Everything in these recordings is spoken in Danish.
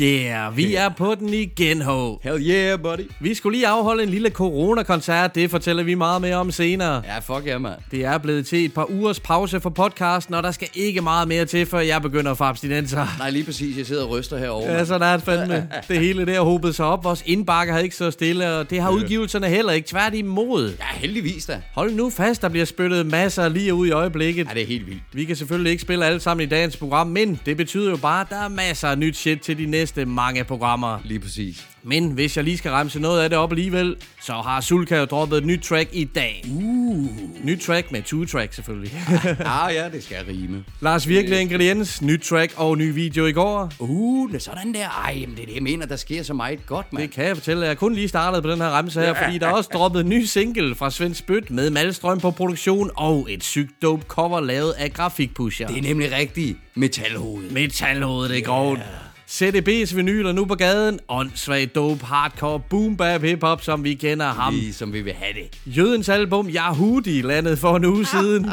yeah, vi er på den igen, ho. Hell yeah, buddy. Vi skulle lige afholde en lille corona-koncert, det fortæller vi meget mere om senere. Ja, fuck ja, mand. Det er blevet til et par ugers pause for podcasten, og der skal ikke meget mere til, før jeg begynder at få abstinenser. Nej, lige præcis. Jeg sidder og ryster herovre. Ja, sådan er det fandme. Det hele der hobet sig op. Vores indbakke har ikke så stille, og det har udgivelserne heller ikke. Tværtimod. Ja, heldigvis da. Hold nu fast, der bliver spyttet masser lige ud i øjeblikket. Ja, det er helt vildt. Vi kan selvfølgelig ikke spille alle sammen i dagens program, men det betyder jo bare, at der er masser af nyt shit til de næste mange programmer. Lige præcis. Men hvis jeg lige skal remse noget af det op alligevel, så har Sulka jo droppet et nyt track i dag. Uh. Nyt track med two track selvfølgelig. ah ja, det skal rime. Lars Virkelig Ingrediens, nyt track og ny video i går. Uh, det sådan der. Ej, jamen, det er det, jeg mener. Der sker så meget godt, mand. Det kan jeg fortælle. Jeg kun lige startet på den her remse her, fordi der er også droppet en ny single fra Svend Spyt med Malstrøm på produktion og et sygt dope cover lavet af Grafikpusher. Det er nemlig rigtigt. Metalhoved. Metalhovedet, det er grovt. CDB's vinyler nu på gaden. Åndssvagt dope, hardcore, boom bap hip-hop, som vi kender ham. Lige som vi vil have det. Jødens album Yahudi landede for en uge siden.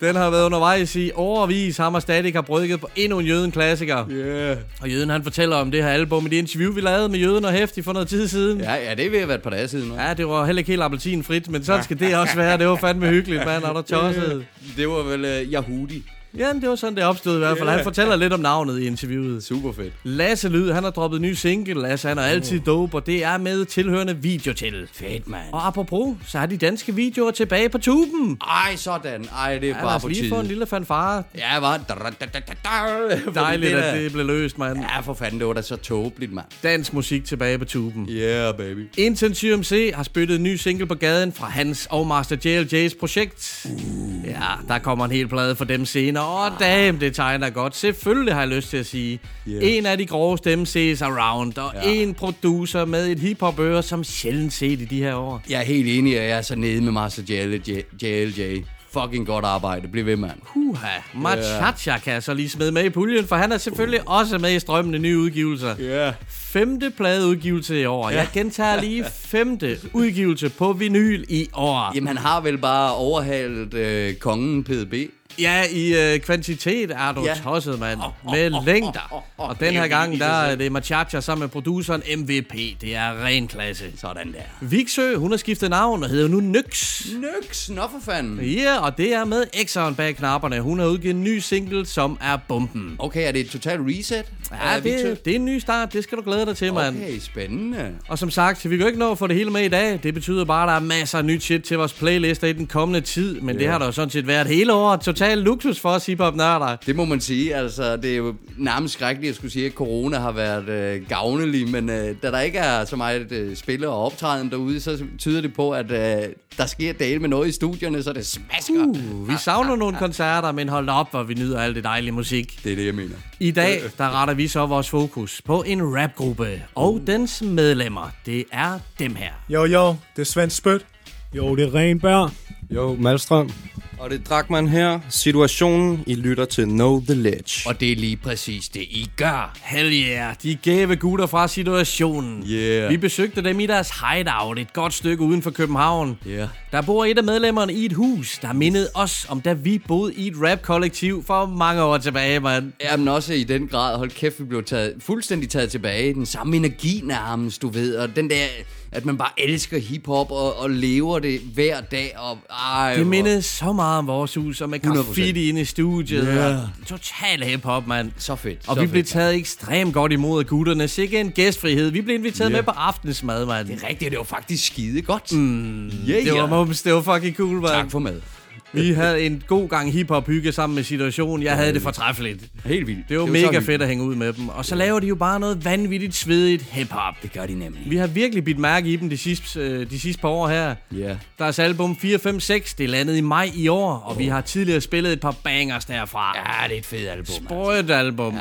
Den har været undervejs i overvis. Ham og Static har brygget på endnu en Jøden-klassiker. Yeah. Og Jøden han fortæller om det her album i det interview, vi lavede med Jøden og Hæftig for noget tid siden. Ja, ja, det er ved at være et par dage siden nu. Ja, det var heller ikke helt appelsinfrit, men sådan skal det også være. Det var fandme hyggeligt, mand, og der tosset. Det var vel uh, Yahudi. Ja, det var sådan, det opstod i hvert fald. Han fortæller lidt om navnet i interviewet. Super fedt. Lasse Lyd, han har droppet ny single. Lasse, han er altid dope, og det er med tilhørende video til. Fedt, mand. Og apropos, så er de danske videoer tilbage på tuben. Ej, sådan. Ej, det er Ja, bare os på lige tide. få en lille fanfare. Ja, var Dejligt, det at det blev løst, mand. Ja, for fanden, det var da så tåbeligt, mand. Dansk musik tilbage på tuben. Yeah, baby. Intensiv MC har spyttet en ny single på gaden fra hans og Master JLJ's projekt. Ja, der kommer en hel plade for dem senere. Åh, damn, det tegner godt. Selvfølgelig har jeg lyst til at sige. Yeah. En af de grove MC's around, og Ja. en producer med et hiphop-øre, som sjældent set i de her år. Jeg er helt enig, og jeg er så nede med Master JLJ. JLJ. Fucking godt arbejde. Bliv ved, mand. Huha, Machacha kan jeg så lige smide med i puljen, for han er selvfølgelig også med i strømmen af nye udgivelser. Ja. Femte pladeudgivelse i år. Jeg gentager lige femte udgivelse på vinyl i år. Jamen, han har vel bare overhalet øh, kongen PDB. Ja, i øh, kvantitet er du Ja. tosset, mand. Med længder. Og den her gang, der er det Machacha sammen med produceren MVP. Det er ren klasse. Sådan der. Viksø, hun har skiftet navn og hedder nu Nyx. Nyx, nå for fanden. Ja, og det er med X'eren bag knapperne. Hun har udgivet en ny single, som er bomben. Okay, er det et total reset? Ja, Victor? det, det er en ny start. Det skal du glæde dig til, mand. Okay, spændende. Og som sagt, vi kan jo ikke nå at få det hele med i dag. Det betyder bare, at der er masser af nyt shit til vores playlister i den kommende tid. Men yeah. det har der jo sådan set været hele året. Total luksus for os hiphop nørder. Det må man sige, altså det er jo nærmest skrækkeligt at skulle sige, at corona har været øh, gavnlig, men øh, da der ikke er så meget øh, spiller og optræden derude, så tyder det på, at øh, der sker dale med noget i studierne, så det smasker. Uh. Vi savner nogle koncerter, men hold op, hvor vi nyder alt det dejlige musik. Det er det, jeg mener. I dag, der retter vi så vores fokus på en rapgruppe og dens medlemmer. Det er dem her. Jo, jo, det er Svend Spødt. Jo, det er Renberg. Jo, Malstrøm. Og det drak man her. Situationen, I lytter til Know The Ledge. Og det er lige præcis det, I gør. Hell yeah, de gave gutter fra situationen. Yeah. Vi besøgte dem i deres hideout et godt stykke uden for København. Ja. Der bor et af medlemmerne i et hus, der mindede os om, da vi boede i et rap-kollektiv for mange år tilbage, mand. Jamen også i den grad, hold kæft, vi blev taget, fuldstændig taget tilbage. Den samme energi nærmest, du ved. Og den der, at man bare elsker hiphop og, og lever det hver dag. Og, ej, Det mindede så meget om vores hus, og med 100%. graffiti inde i studiet. Yeah. Total hip-hop, mand. Så fedt. Og så vi blev fedt. taget ekstremt godt imod af gutterne. Sikke en gæstfrihed. Vi blev inviteret Ja. med på aftensmad, mand. Det er rigtigt, det var faktisk skide godt. Mm, yeah, Det var mums, det var fucking cool, mand. Tak for mad. Vi havde en god gang hiphop hygge sammen med situationen. Jeg havde det fortræffeligt. Helt vildt. Det var så mega hyggeligt. fedt at hænge ud med dem. Og så laver de jo bare noget vanvittigt svedigt hiphop. Det gør de nemlig. Vi har virkelig bidt mærke i dem de sidste, øh, de sidste par år her. Ja. Deres album 456, det landede i maj i år, og vi har tidligere spillet et par bangers derfra. Ja, det er et fedt album. altså. Sprødt album. Ja.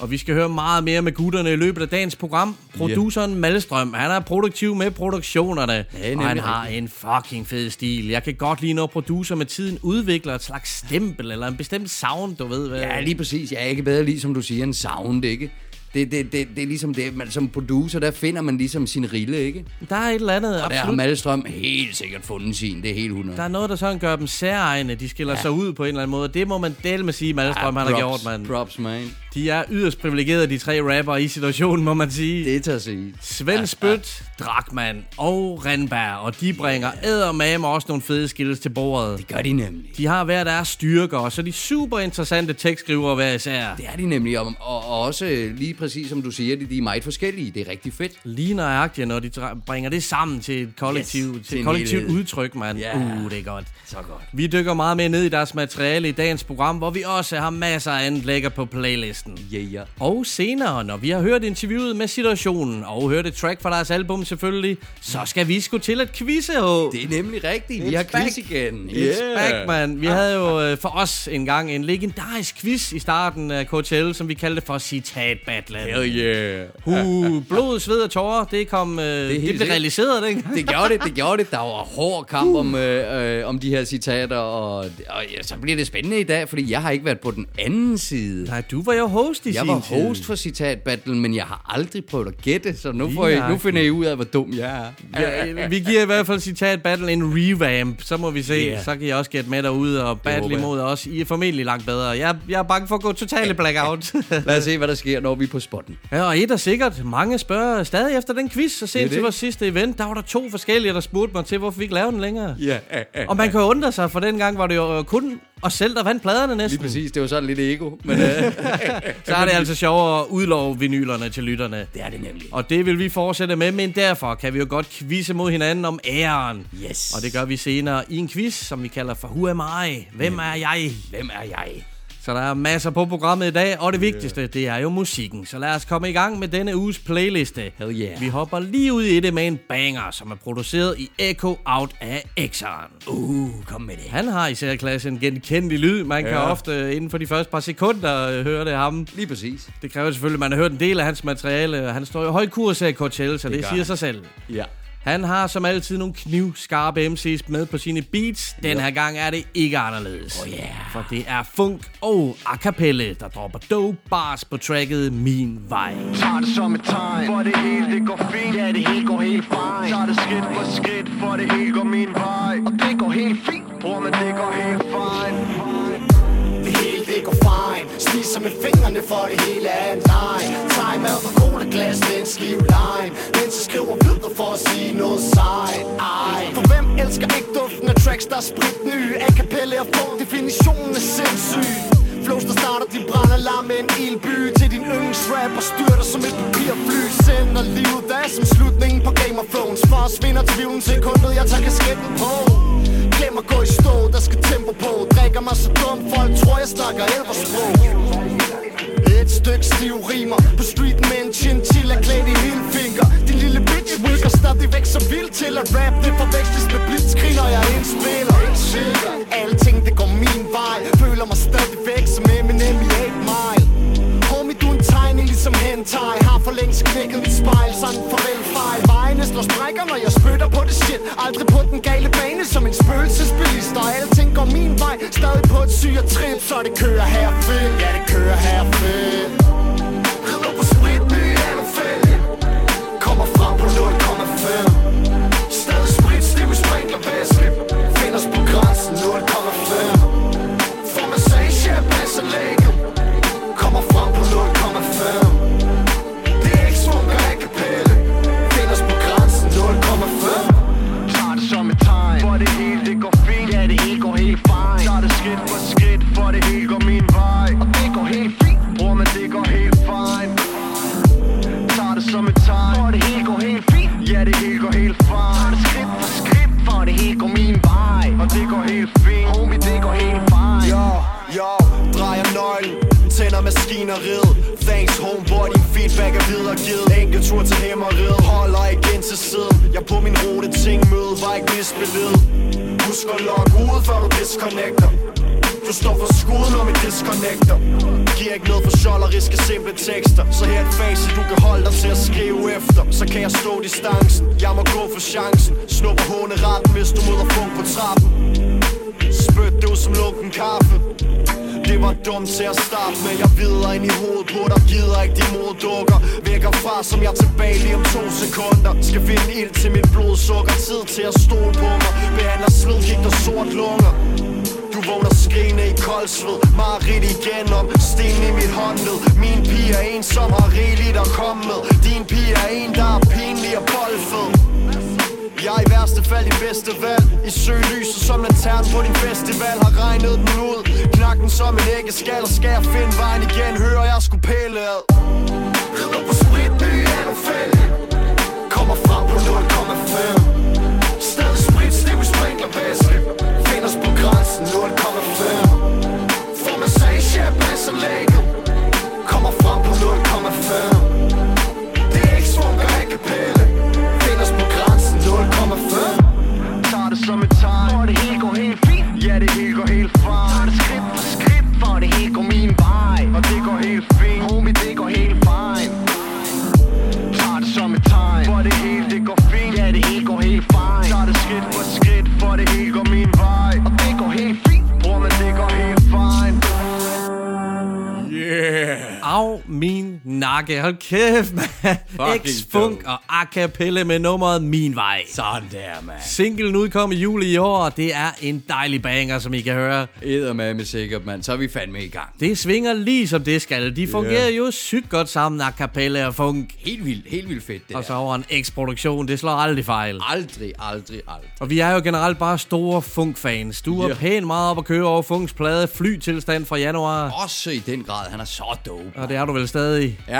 Og vi skal høre meget mere med gutterne i løbet af dagens program. Produceren Malstrøm, han er produktiv med produktionerne. Ja, og han har en fucking fed stil. Jeg kan godt lide, når producer med tiden udvikler et slags stempel eller en bestemt sound, du ved hvad. Ja, lige præcis. Jeg er ikke bedre lige, som du siger, en sound, ikke? Det, det, det, det er ligesom det, man som producer, der finder man ligesom sin rille, ikke? Der er et eller andet, Og der har absolut. Malstrøm helt sikkert fundet sin, det er helt 100. Der er noget, der sådan gør dem særegne. De skiller ja. sig ud på en eller anden måde. Det må man dele med sige, Malstrøm han har gjort, mand. Props, man. De er yderst privilegerede, de tre rapper i situationen, må man sige. Det er til at sige. Svend Spyt, Drakman og Randberg, og de bringer eddermame også nogle fede skills til bordet. Det gør de nemlig. De har hver deres styrker, og så er de super interessante tekstskrivere hver især. Det er de nemlig, og, og, og også lige præcis som du siger, de, de er meget forskellige. Det er rigtig fedt. Lige nøjagtigt, når de bringer det sammen til et kollektiv, Yes, til et kollektivt udtryk, mand. Ja. Uh, det er godt. Så godt. Vi dykker meget mere ned i deres materiale i dagens program, hvor vi også har masser af andet lækker på playlisten. Yeah, yeah. Og senere, når vi har hørt interviewet med situationen, og hørt et track fra deres album selvfølgelig, så skal vi sgu til at quizze, ho. Det er nemlig rigtigt. Vi har back. quiz igen. It's back, man. Vi havde jo øh, for os engang en legendarisk quiz i starten af KTL, som vi kaldte for Citat Battle. Hell yeah. Uh, blod, sved og tårer, det kom, øh, det, det blev realiseret dengang. Det gjorde det, det gjorde det. Der var hård kamp om, øh, øh, om de her citater, og, og ja, så bliver det spændende i dag, fordi jeg har ikke været på den anden side. Nej, du var jo host i Jeg sin var tid. host for citatbattlen, men jeg har aldrig prøvet at gætte, så nu, får I, nu finder I ud af, hvor dum jeg er. Ja, vi giver i hvert fald Citat Battle en revamp, så må vi se. Yeah. Så kan jeg også gætte med derude og battle jeg. imod os. I er formentlig langt bedre. Jeg, jeg er bange for at gå totalt blackout. Lad os se, hvad der sker, når vi er på spotten. Ja, og et er sikkert. Mange spørger stadig efter den quiz. Er sent til vores sidste event, der var der to forskellige, der spurgte mig til, hvorfor vi ikke lavede den længere. Ja, Og man kan undre sig, for dengang var det jo kun os selv, der vandt pladerne næsten. Lige præcis, det var sådan lidt ego, men øh, Så er det altså sjovere at udlove vinylerne til lytterne. det er det nemlig. Og det vil vi fortsætte med, men derfor kan vi jo godt quizze mod hinanden om æren. Yes. Og det gør vi senere i en quiz, som vi kalder for Who am I? Hvem er jeg? Hvem er jeg? Så der er masser på programmet i dag, og det vigtigste, det er jo musikken. Så lad os komme i gang med denne uges playliste. Hell yeah. Vi hopper lige ud i det med en banger, som er produceret i Echo Out af Exxon. Uh, kom med det. Han har i særklasse en genkendelig lyd. Man kan Ja. ofte øh, inden for de første par sekunder øh, høre det af ham. Lige præcis. Det kræver selvfølgelig, at man har hørt en del af hans materiale. Han står i høj kurs i Coachella, så det, det siger han. sig selv. Ja. Han har som altid nogle knivskarpe MC's med på sine beats. Den her gang er det ikke anderledes. Oh yeah. For det er funk og a cappella, der dropper dope bars på tracket Min Vej. Tager det som et tegn For det hele det går fint Ja det hele går helt fint Tager det skridt for skridt For det hele går min vej Og det går helt fint Bror men det går helt fint går fint Spiser med fingrene for det hele er en leg. Tag mad fra cola glas med en skive lime. Mens jeg skriver videre for at sige noget sejt. Ej. For hvem elsker ikke duften af tracks der er sprit nye? A cappella og få definitionen er sindssyg. Flows der starter, din brandalarm med en ilby Til din yndlingsrap og styrter som et papirfly. Sender livet, af som slutningen på Game of Thrones. For at svinder tvivlen sekundet, jeg tager kasketten på. Glem at gå i stå, der skal tempo på. Drikker mig så dum, folk tror jeg snakker elversprog. Et stykke stiv rimer På streeten med en chinchilla klædt i hele Din lille bitch wilker stadigvæk så vildt til at rap. Det forveksles med blitzkrig, når jeg indspiller. Alting det går min vej. Føler mig stadigvæk som Eminem i 8 som hentai. Har for længst knækket mit spejl Sådan farvel fejl. Vejene slår sprækker, når jeg spytter på det shit. Aldrig på den gale bane som en spøgelsesbilist. Og alting går min vej Stadig på et syre trip Så det kører her fedt Ja, det kører her fedt Ja, det nakke. Hold kæft, man. X-Funk og a cappella med nummeret Min Vej. Sådan der, mand. Singlen udkom i juli i år, og det er en dejlig banger, som I kan høre. Eddermame sikkert, mand. Så er vi fandme i gang. Det svinger lige som det skal. De fungerer jo sygt godt sammen, a cappella og funk. Helt vildt, helt vildt fedt, det Og så over en X-produktion, det slår aldrig fejl. Aldrig, aldrig, aldrig. Og vi er jo generelt bare store funk-fans. Du er Ja. pænt meget op at køre over Funks plade Flytilstand fra januar. Også i den grad, han er så dope. Og det er du vel stadig. Ja.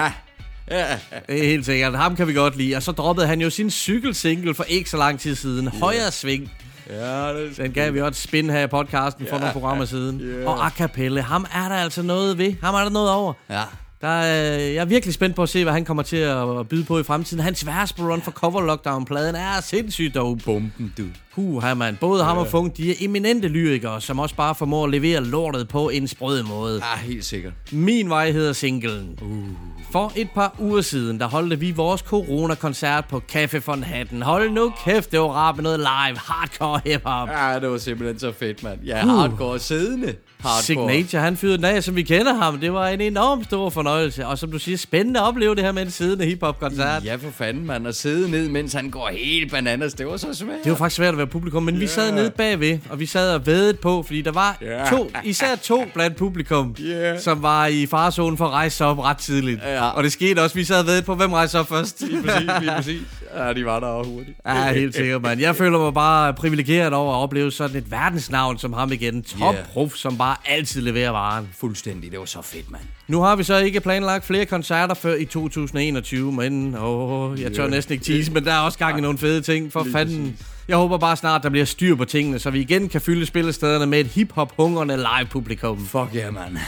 Ja, Det er helt sikkert. Ham kan vi godt lide. Og så droppede han jo sin cykelsingle for ikke så lang tid siden. Højre sving. ja det Den gav vi også et spin her i podcasten for nogle programmer siden. Og a cappella, ham er der altså noget ved. Ham er der noget over. Ja. Der er, jeg er virkelig spændt på at se, hvad han kommer til at byde på i fremtiden. Hans værste run for cover lockdown-pladen er sindssygt dope. Bomben, du. Puh, mand. Både ham og Funk, de er eminente lyrikere, som også bare formår at levere lortet på en sprød måde. Ja, helt sikkert. Min vej hedder singlen. Uh. For et par uger siden, der holdte vi vores corona-koncert på Café von Hatten. Hold nu kæft, det var rart med noget live, hardcore hip-hop. Ja, det var simpelthen så fedt, mand. Ja, hardcore siddende. Hardcore. Signature, han fyrede den af, som vi kender ham. Det var en enorm stor fornøjelse. Og som du siger, spændende at opleve det her med en siddende hiphop-koncert. Ja, for fanden, mand. At sidde ned, mens han går helt bananas. Det var så svært. Det var faktisk svært være publikum, men yeah. vi sad nede bagved, og vi sad og vedede på, fordi der var Ja. to, især to blandt publikum, Ja. som var i farzonen for at rejse sig op ret tidligt. Ja. Og det skete også, vi sad og vedede på, hvem rejste sig op først. Lige præcis, lige præcis. Ja, de var der også hurtigt. Ja, helt sikkert, mand. Jeg føler mig bare privilegeret over at opleve sådan et verdensnavn som ham igen. Top Ja. prof, som bare altid leverer varen. Fuldstændig. Det var så fedt, mand. Nu har vi så ikke planlagt flere koncerter før i 2021, men åh, jeg tør næsten ikke tease, men der er også gang i nogle fede ting. For fanden, jeg håber bare snart, der bliver styr på tingene, så vi igen kan fylde spillestederne med et hip-hop-hungrende live-publikum. Fuck yeah, man.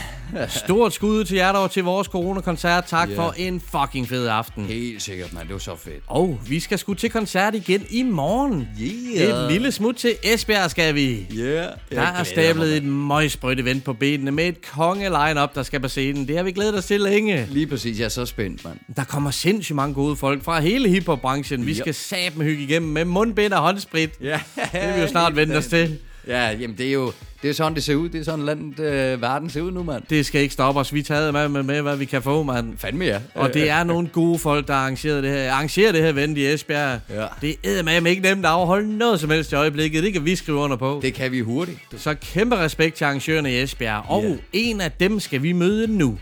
Stort skud til jer der til vores corona-koncert. Tak Ja. for en fucking fed aften. Helt sikkert, mand. Det var så fedt. Og vi skal sgu til koncert igen i morgen. Yeah. Et lille smut til Esbjerg skal vi. Yeah. Der er stablet et møgsprødt event på benene med et konge line-up, der skal på scenen. Det har vi glædet os til længe. Lige præcis. Jeg er så spændt, mand. Der kommer sindssygt mange gode folk fra hele hiphop-branchen. Vi skal sat med hygge igennem med mundbind og håndsprit. Ja. Det vil vi jo snart vente os til. Ja, jamen det er jo det er sådan, det ser ud. Det er sådan, landet, øh, verden ser ud nu, mand. Det skal ikke stoppe os. Vi tager med, med, med, hvad vi kan få, mand. Fandme ja. Og det er nogle gode folk, der arrangerer det her, arrangerer det her event i Esbjerg. Ja. Det er med ikke nemt at afholde noget som helst i øjeblikket. Det kan vi skrive under på. Det kan vi hurtigt. Så kæmpe respekt til arrangørerne i Esbjerg. Og Ja. en af dem skal vi møde nu.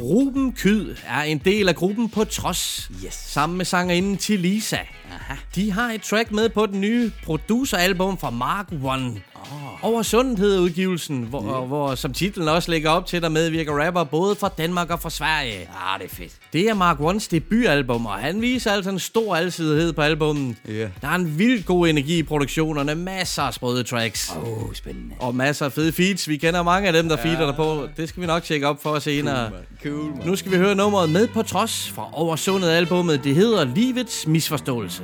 Ruben Kyd er en del af gruppen på Trods. Yes. Sammen med sangerinden til Lisa. Aha. De har et track med på den nye produceralbum fra Mark One. Oh. Over Sundet hedder udgivelsen, hvor, yeah. hvor som titlen også lægger op til, der medvirker rapper både fra Danmark og fra Sverige. Ah, det er fedt. Det er Mark Ones debutalbum, og han viser altså en stor alsidighed på albummet. Ja. Der er en vild god energi i produktionerne, masser af sprøde tracks. Åh, oh, spændende. Og masser af fede feats. Vi kender mange af dem, der ja. feeder der på. Det skal vi nok tjekke op for senere. Cool, man. Nu skal vi høre nummeret med på trods fra Oversundet albummet. Det hedder Livets Misforståelse.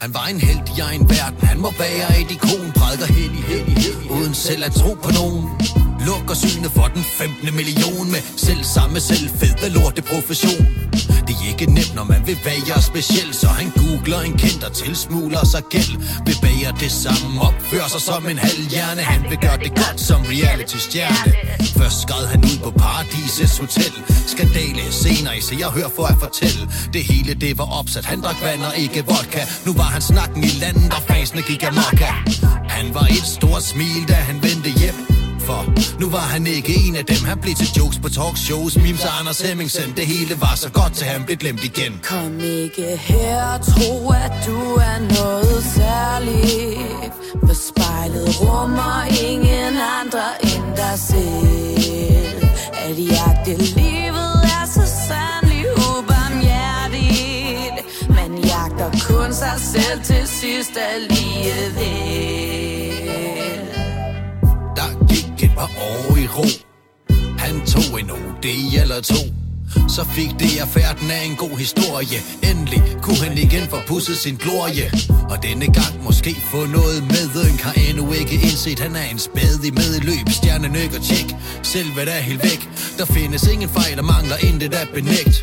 Han var en held i egen verden. Han må være et ikon. Prædiker hellig, hellig, hellig Uden selv at tro på nogen. Lukker synet for den 15. million Med selv samme selv fede lorte profession. Det er ikke nemt når man vil være speciel Så han googler en kendt og tilsmuler sig gæld. Bevæger det samme Opfører sig som en halvhjerne. Han vil gøre det godt som reality stjerne Først skred han ud på Paradises Hotel. Skandale senere i se jeg hør for at fortælle. Det hele det var opsat. Han drak vand og ikke vodka. Nu var han snakken i landet og fansene gik amok. Han var et stort smil da han vendte hjem for. Nu var han ikke en af dem Han blev til jokes på talkshows Mims og Anders Hemmingsen Det hele var så godt til han blev glemt igen. Kom ikke her og tro, at du er noget særligt. For spejlet rummer ingen andre end dig selv. At jagte livet er så sandelig ubarmhjertigt. Man jagter kun sig selv til sidst alligevel gik et par år i ro. Han tog en OD eller to så fik det affærden af en god historie. Endelig kunne han igen få pusset sin glorie. Og denne gang måske få noget med. Ynk har endnu ikke indset Han er en spædig medløb. Stjerne nøk og tjek Selvet er helt væk. Der findes ingen fejl og mangler intet at benægt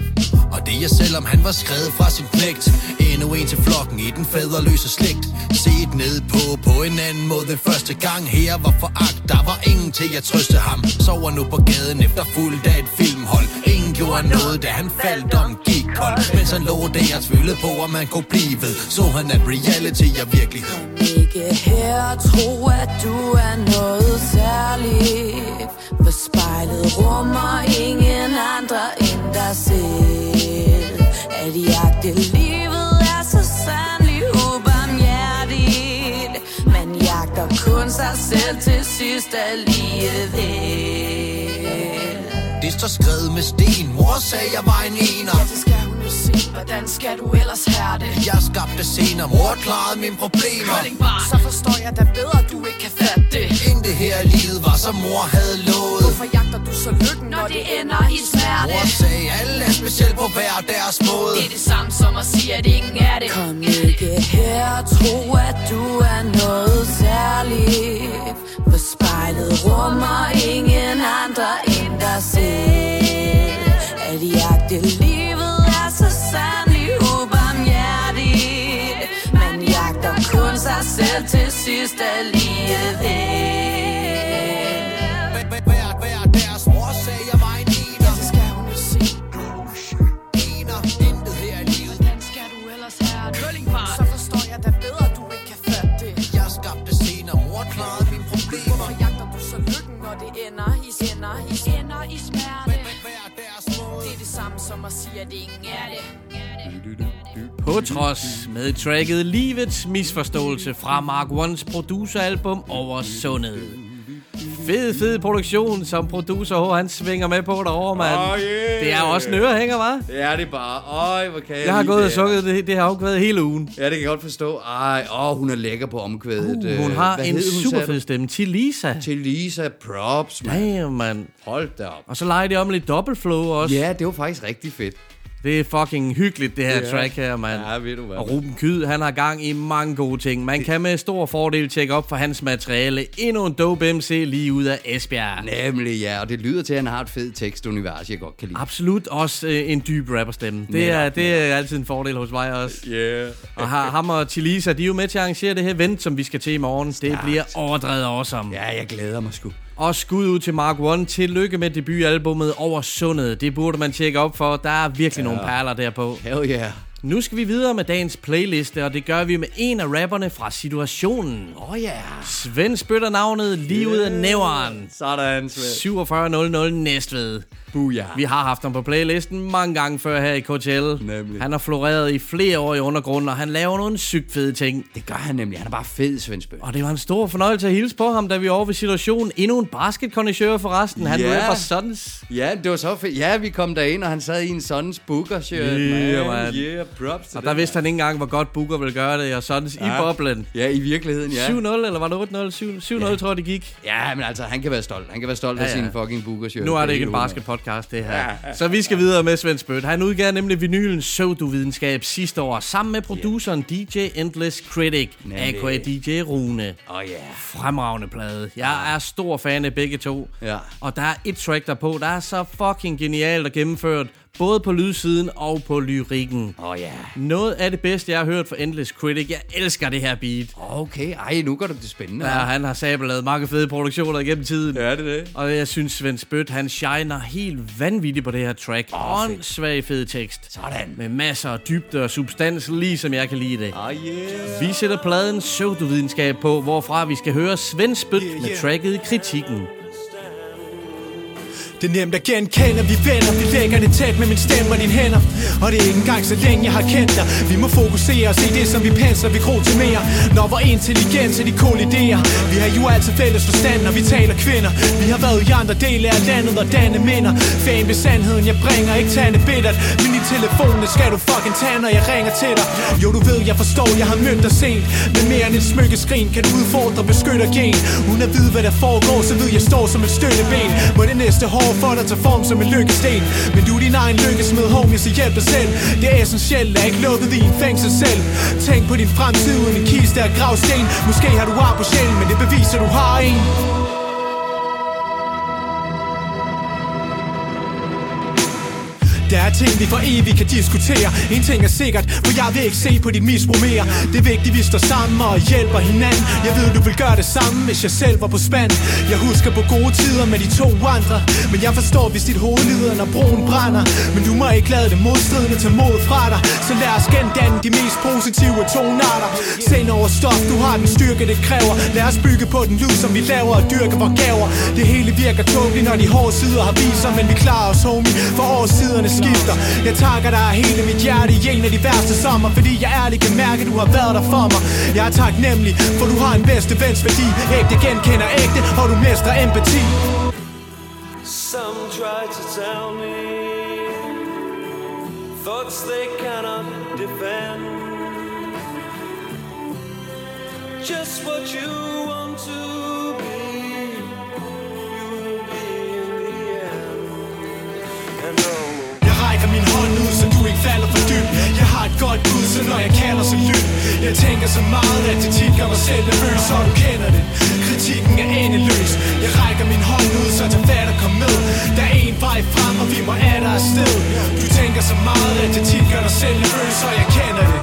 Og det er selvom han var skrevet fra sin knægt. Endnu en til flokken i den fædreløse slægt. Set ned på på en anden måde den første gang. Her var foragt, der var ingen til at trøste ham. Sover nu på gaden efter fuldt af et filmhold. Ingen gjorde noget, da han faldt om gik kold. Mens han lå der og tvivlede på, om man kunne blive ved. Så han at reality er virkelighed. Ikke her tro, at du er noget særligt. For spejlet rummer ingen andre end dig selv. At jagte livet er så sandelig ubarmhjertigt. Man jagter kun sig selv til sidst alligevel. Det står skrevet med sten. Mor sagde, jeg var en ener. Ja, skal hun jo se, hvordan skal du ellers have det? Jeg skabte scener, mor klarede mine problemer. Så forstår jeg da bedre, at du ikke kan fatte det. Intet her i livet var som mor havde lovet. Hvorfor jagter du så lykken, når det ender i smerte? Mor sagde, alle er specielt på hver deres måde. Det er det samme som at sige, at ingen er det. Kom ikke her tro, at du er noget særligt. For spejlet rummer ingen andre dig selv. At jagte livet er så sandelig ubarmhjertigt. Man jagter kun sig selv til sidst alligevel. Hver, hver deres sagde, jeg var en ener Det skal hun jo se Ener, intet her i livet Hvordan skal du ellers have det? Så forstår jeg da bedre, du ikke kan fatte det Jeg skabte scener, mor klarede mine problemer. Hvorfor jagter du så lykken, når det ender i ender i ender i og siger, at ingen er det. På trods med tracket Livets misforståelse fra Mark Ones produceralbum Over Sundet. Fed, fed produktion, som producer H, han svinger med på derovre, mand. Oh, yeah. Det er også en ørehænger, hva'? Det er det bare. Øj, hvor kan jeg Jeg har gået og det. sukket det, det har afkvædet hele ugen. Ja, det kan jeg godt forstå. Ej, åh, hun er lækker på omkvædet. Uh, Øh, hun har hvad en super fed stemme. Til Lisa. Til Lisa Props, man. Damn, mand. Hold da op. Og så leger de om lidt dobbeltflow også. Ja, det var faktisk rigtig fedt. Det er fucking hyggeligt, det her Ja. track her, mand. Ja, ved du hvad. Og Ruben Kyd, han har gang i mange gode ting. Man kan med stor fordel tjekke op for hans materiale. Endnu en dope MC lige ud af Esbjerg. Nemlig, ja. Og det lyder til, at han har et fedt tekstunivers, jeg godt kan lide. Absolut også øh, en dyb rapperstemme. Det er, det er altid en fordel hos mig også. Yeah. Og har, ham og Tilisa, de er jo med til at arrangere det her event, som vi skal til i morgen. Det bliver overdrevet awesome. Ja, jeg glæder mig sgu. Og skud ud til Mark One. Tillykke med debutalbummet Over Sundet. Det burde man tjekke op for. Der er virkelig ja. nogle perler derpå. Hell yeah. Nu skal vi videre med dagens playliste, og det gør vi med en af rapperne fra Situationen. Åh oh, ja. Yeah. Svend spytter navnet lige ud af næveren. Sådan, Svend. 4700 Næstved. Booyah. Vi har haft ham på playlisten mange gange før her i KTL. Nemlig. Han har floreret i flere år i undergrunden, og han laver nogle sygt fede ting. Det gør han nemlig. Han er bare fed, Svend Spøg. Og det var en stor fornøjelse at hilse på ham, da vi var over ved situationen. Endnu en basketkondisør forresten. Han Ja. yeah. rapper Sons. Ja, det var så fedt. Ja, vi kom derind, og han sad i en sådan booker-shirt. Yeah, man. man. Yeah, props Og der den, vidste han ikke engang, hvor godt Booker ville gøre det, og Sons ja. i boblen. Ja, i virkeligheden, ja. 7-0, eller var det 8-0? 7-0, ja. tror jeg, det gik. Ja, men altså, han kan være stolt. Han kan være stolt Ja, af ja. sin fucking booker-shirt. Nu er det ikke en helt basketpodcast, podcast, det her. Så vi skal videre med Svend Spødt. Han udgav nemlig vinylen Pseudovidenskab sidste år, sammen med produceren DJ Endless Critic, a.k.a. DJ Rune. Oh, ja. Fremragende plade. Jeg er stor fan af begge to. Ja. Og der er et track derpå, der er så fucking genialt og gennemført. Både på lydsiden og på lyrikken. Åh oh, ja. Noget af det bedste, jeg har hørt fra Endless Critic. Jeg elsker det her beat. Okay, ej, nu gør det det spændende. Ja, han har sablet lavet mange fede produktioner igennem tiden. Ja, det er det. Og jeg synes, Svend Spødt, han shiner helt vanvittigt på det her track. Oh. Åndssvag fed tekst. Sådan. Med masser af dybde og substans, ligesom jeg kan lide det. Oh yeah. Vi sætter pladen pseudovidenskab på, hvorfra vi skal høre Svend Spødt med tracket Kritikken. Det er nemt at genkende, vi vender Vi lægger det tæt med min stemme og dine hænder. Og det er ikke engang så længe jeg har kendt dig. Vi må fokusere og se det som vi pensler Vi krog til mere Når vores intelligens er de kolliderer Vi har jo altid fælles forstand når vi taler kvinder. Vi har været i andre dele af landet og danne minder. Fan ved sandheden jeg bringer ikke tande bittert. Men i telefonen skal du fucking tage når jeg ringer til dig. Jo du ved jeg forstår jeg har mødt dig sent. Men mere end et smykkeskrin kan du udfordre beskytter gen. Uden at vide hvad der foregår så ved jeg står som et støtteben. Må det næste hår for dig tage form som en lykkesten? Men du er din egen lykkesmed homie så hjælp dig selv. Det er essentielt er ikke lukket i en fængsel selv. Tænk på din fremtid uden en kiste af gravsten Måske har du ar på sjælen men det beviser du har en. Der er ting, vi for evigt kan diskutere. En ting er sikkert, for jeg vil ikke se på dit misbrug mere. Det er vigtigt, vi står sammen og hjælper hinanden. Jeg ved, du vil gøre det samme, hvis jeg selv var på spand. Jeg husker på gode tider med de to andre. Men jeg forstår, hvis dit hoved lider, når broen brænder. Men du må ikke lade det modstridende til mod fra dig. Så lad os gendanne de mest positive tonarter. Send over stof, du har den styrke, det kræver. Lad os bygge på den lyd, som vi laver og dyrke vores gaver. Det hele virker tåbeligt, når de hårde sider har viser Men vi klarer os, homie, for årsiderne skifter Jeg takker dig hele mit hjerte i en af de værste sommer Fordi jeg ærligt kan mærke, at du har været der for mig Jeg er taknemmelig, for du har en bedste vens værdi Ægte genkender ægte, og du mestrer empati Some try to tell me thoughts they cannot defend. Just what you want to be, you will be in the end. And oh, min hånd ud, så du ikke falder for dybt. Jeg har et godt bud, så når jeg kalder, så lyt. Jeg tænker så meget, at det tit gør mig selv nervøs Og du kender det, kritikken er endeløs. Jeg rækker min hånd ud, så tag fat og kom med. Der er en vej frem, og vi må af dig afsted. Du tænker så meget, at det tit gør dig selv nervøs Og jeg kender det,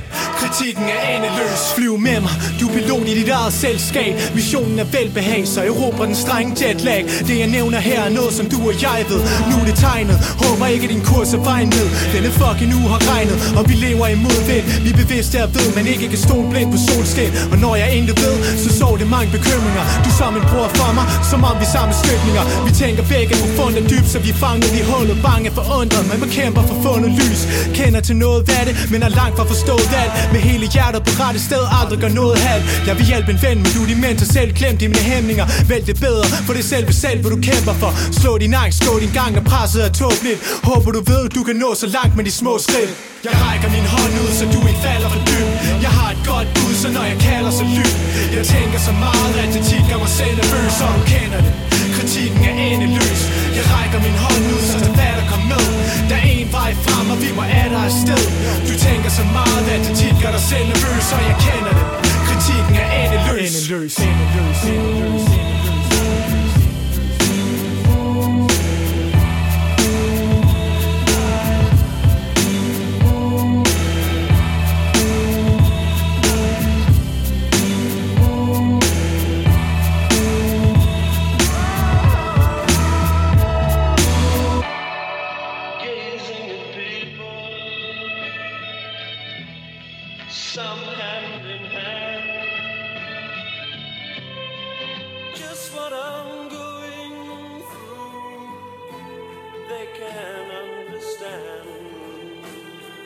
Politikken er endeløs. Flyv med mig, du er pilot i dit eget selskab. Missionen er velbehag, så erobrer den strenge jetlag. Det jeg nævner her er noget, som du og jeg ved. Nu er det tegnet, håber ikke din kurs er vejen ned. Denne fucking uge har regnet, og vi lever imod det Vi er bevidste af ved, man ikke kan stole blind på solskin. Og når jeg intet ved, så så det mange bekymringer. Du er som en bror for mig, som om vi er samme støtninger Vi tænker begge på fundet dybt, så vi er fanget i hullet Bange for undret, men kæmper for fundet lys. Kender til noget af det, men er langt fra forstået alt. Med hele hjertet på rette sted, aldrig gør noget halvt Jeg vil hjælpe en ven, men du er din mentor selv. Klemt i mine hæmninger, vælg det bedre. For det er selve selv, hvad du kæmper for. Slå din angst, gå din gang, og presset er tåbeligt. Håber du ved, du kan nå så langt med de små skridt. Jeg rækker min hånd ud, så du ikke falder for dybt. Jeg har et godt bud, så når jeg kalder, så lyt. Jeg tænker så meget, at det tit gør mig selv nervøs Og du kender det, kritikken er endeløs. Jeg rækker min hånd ud, så der der kom med. Der er en vej frem, og vi må af dig afsted Du tænker så meget, at det tit gør dig selv nervøs Og jeg kender det, kritikken er endeløs. Endeløs, endeløs, endeløs, endeløs.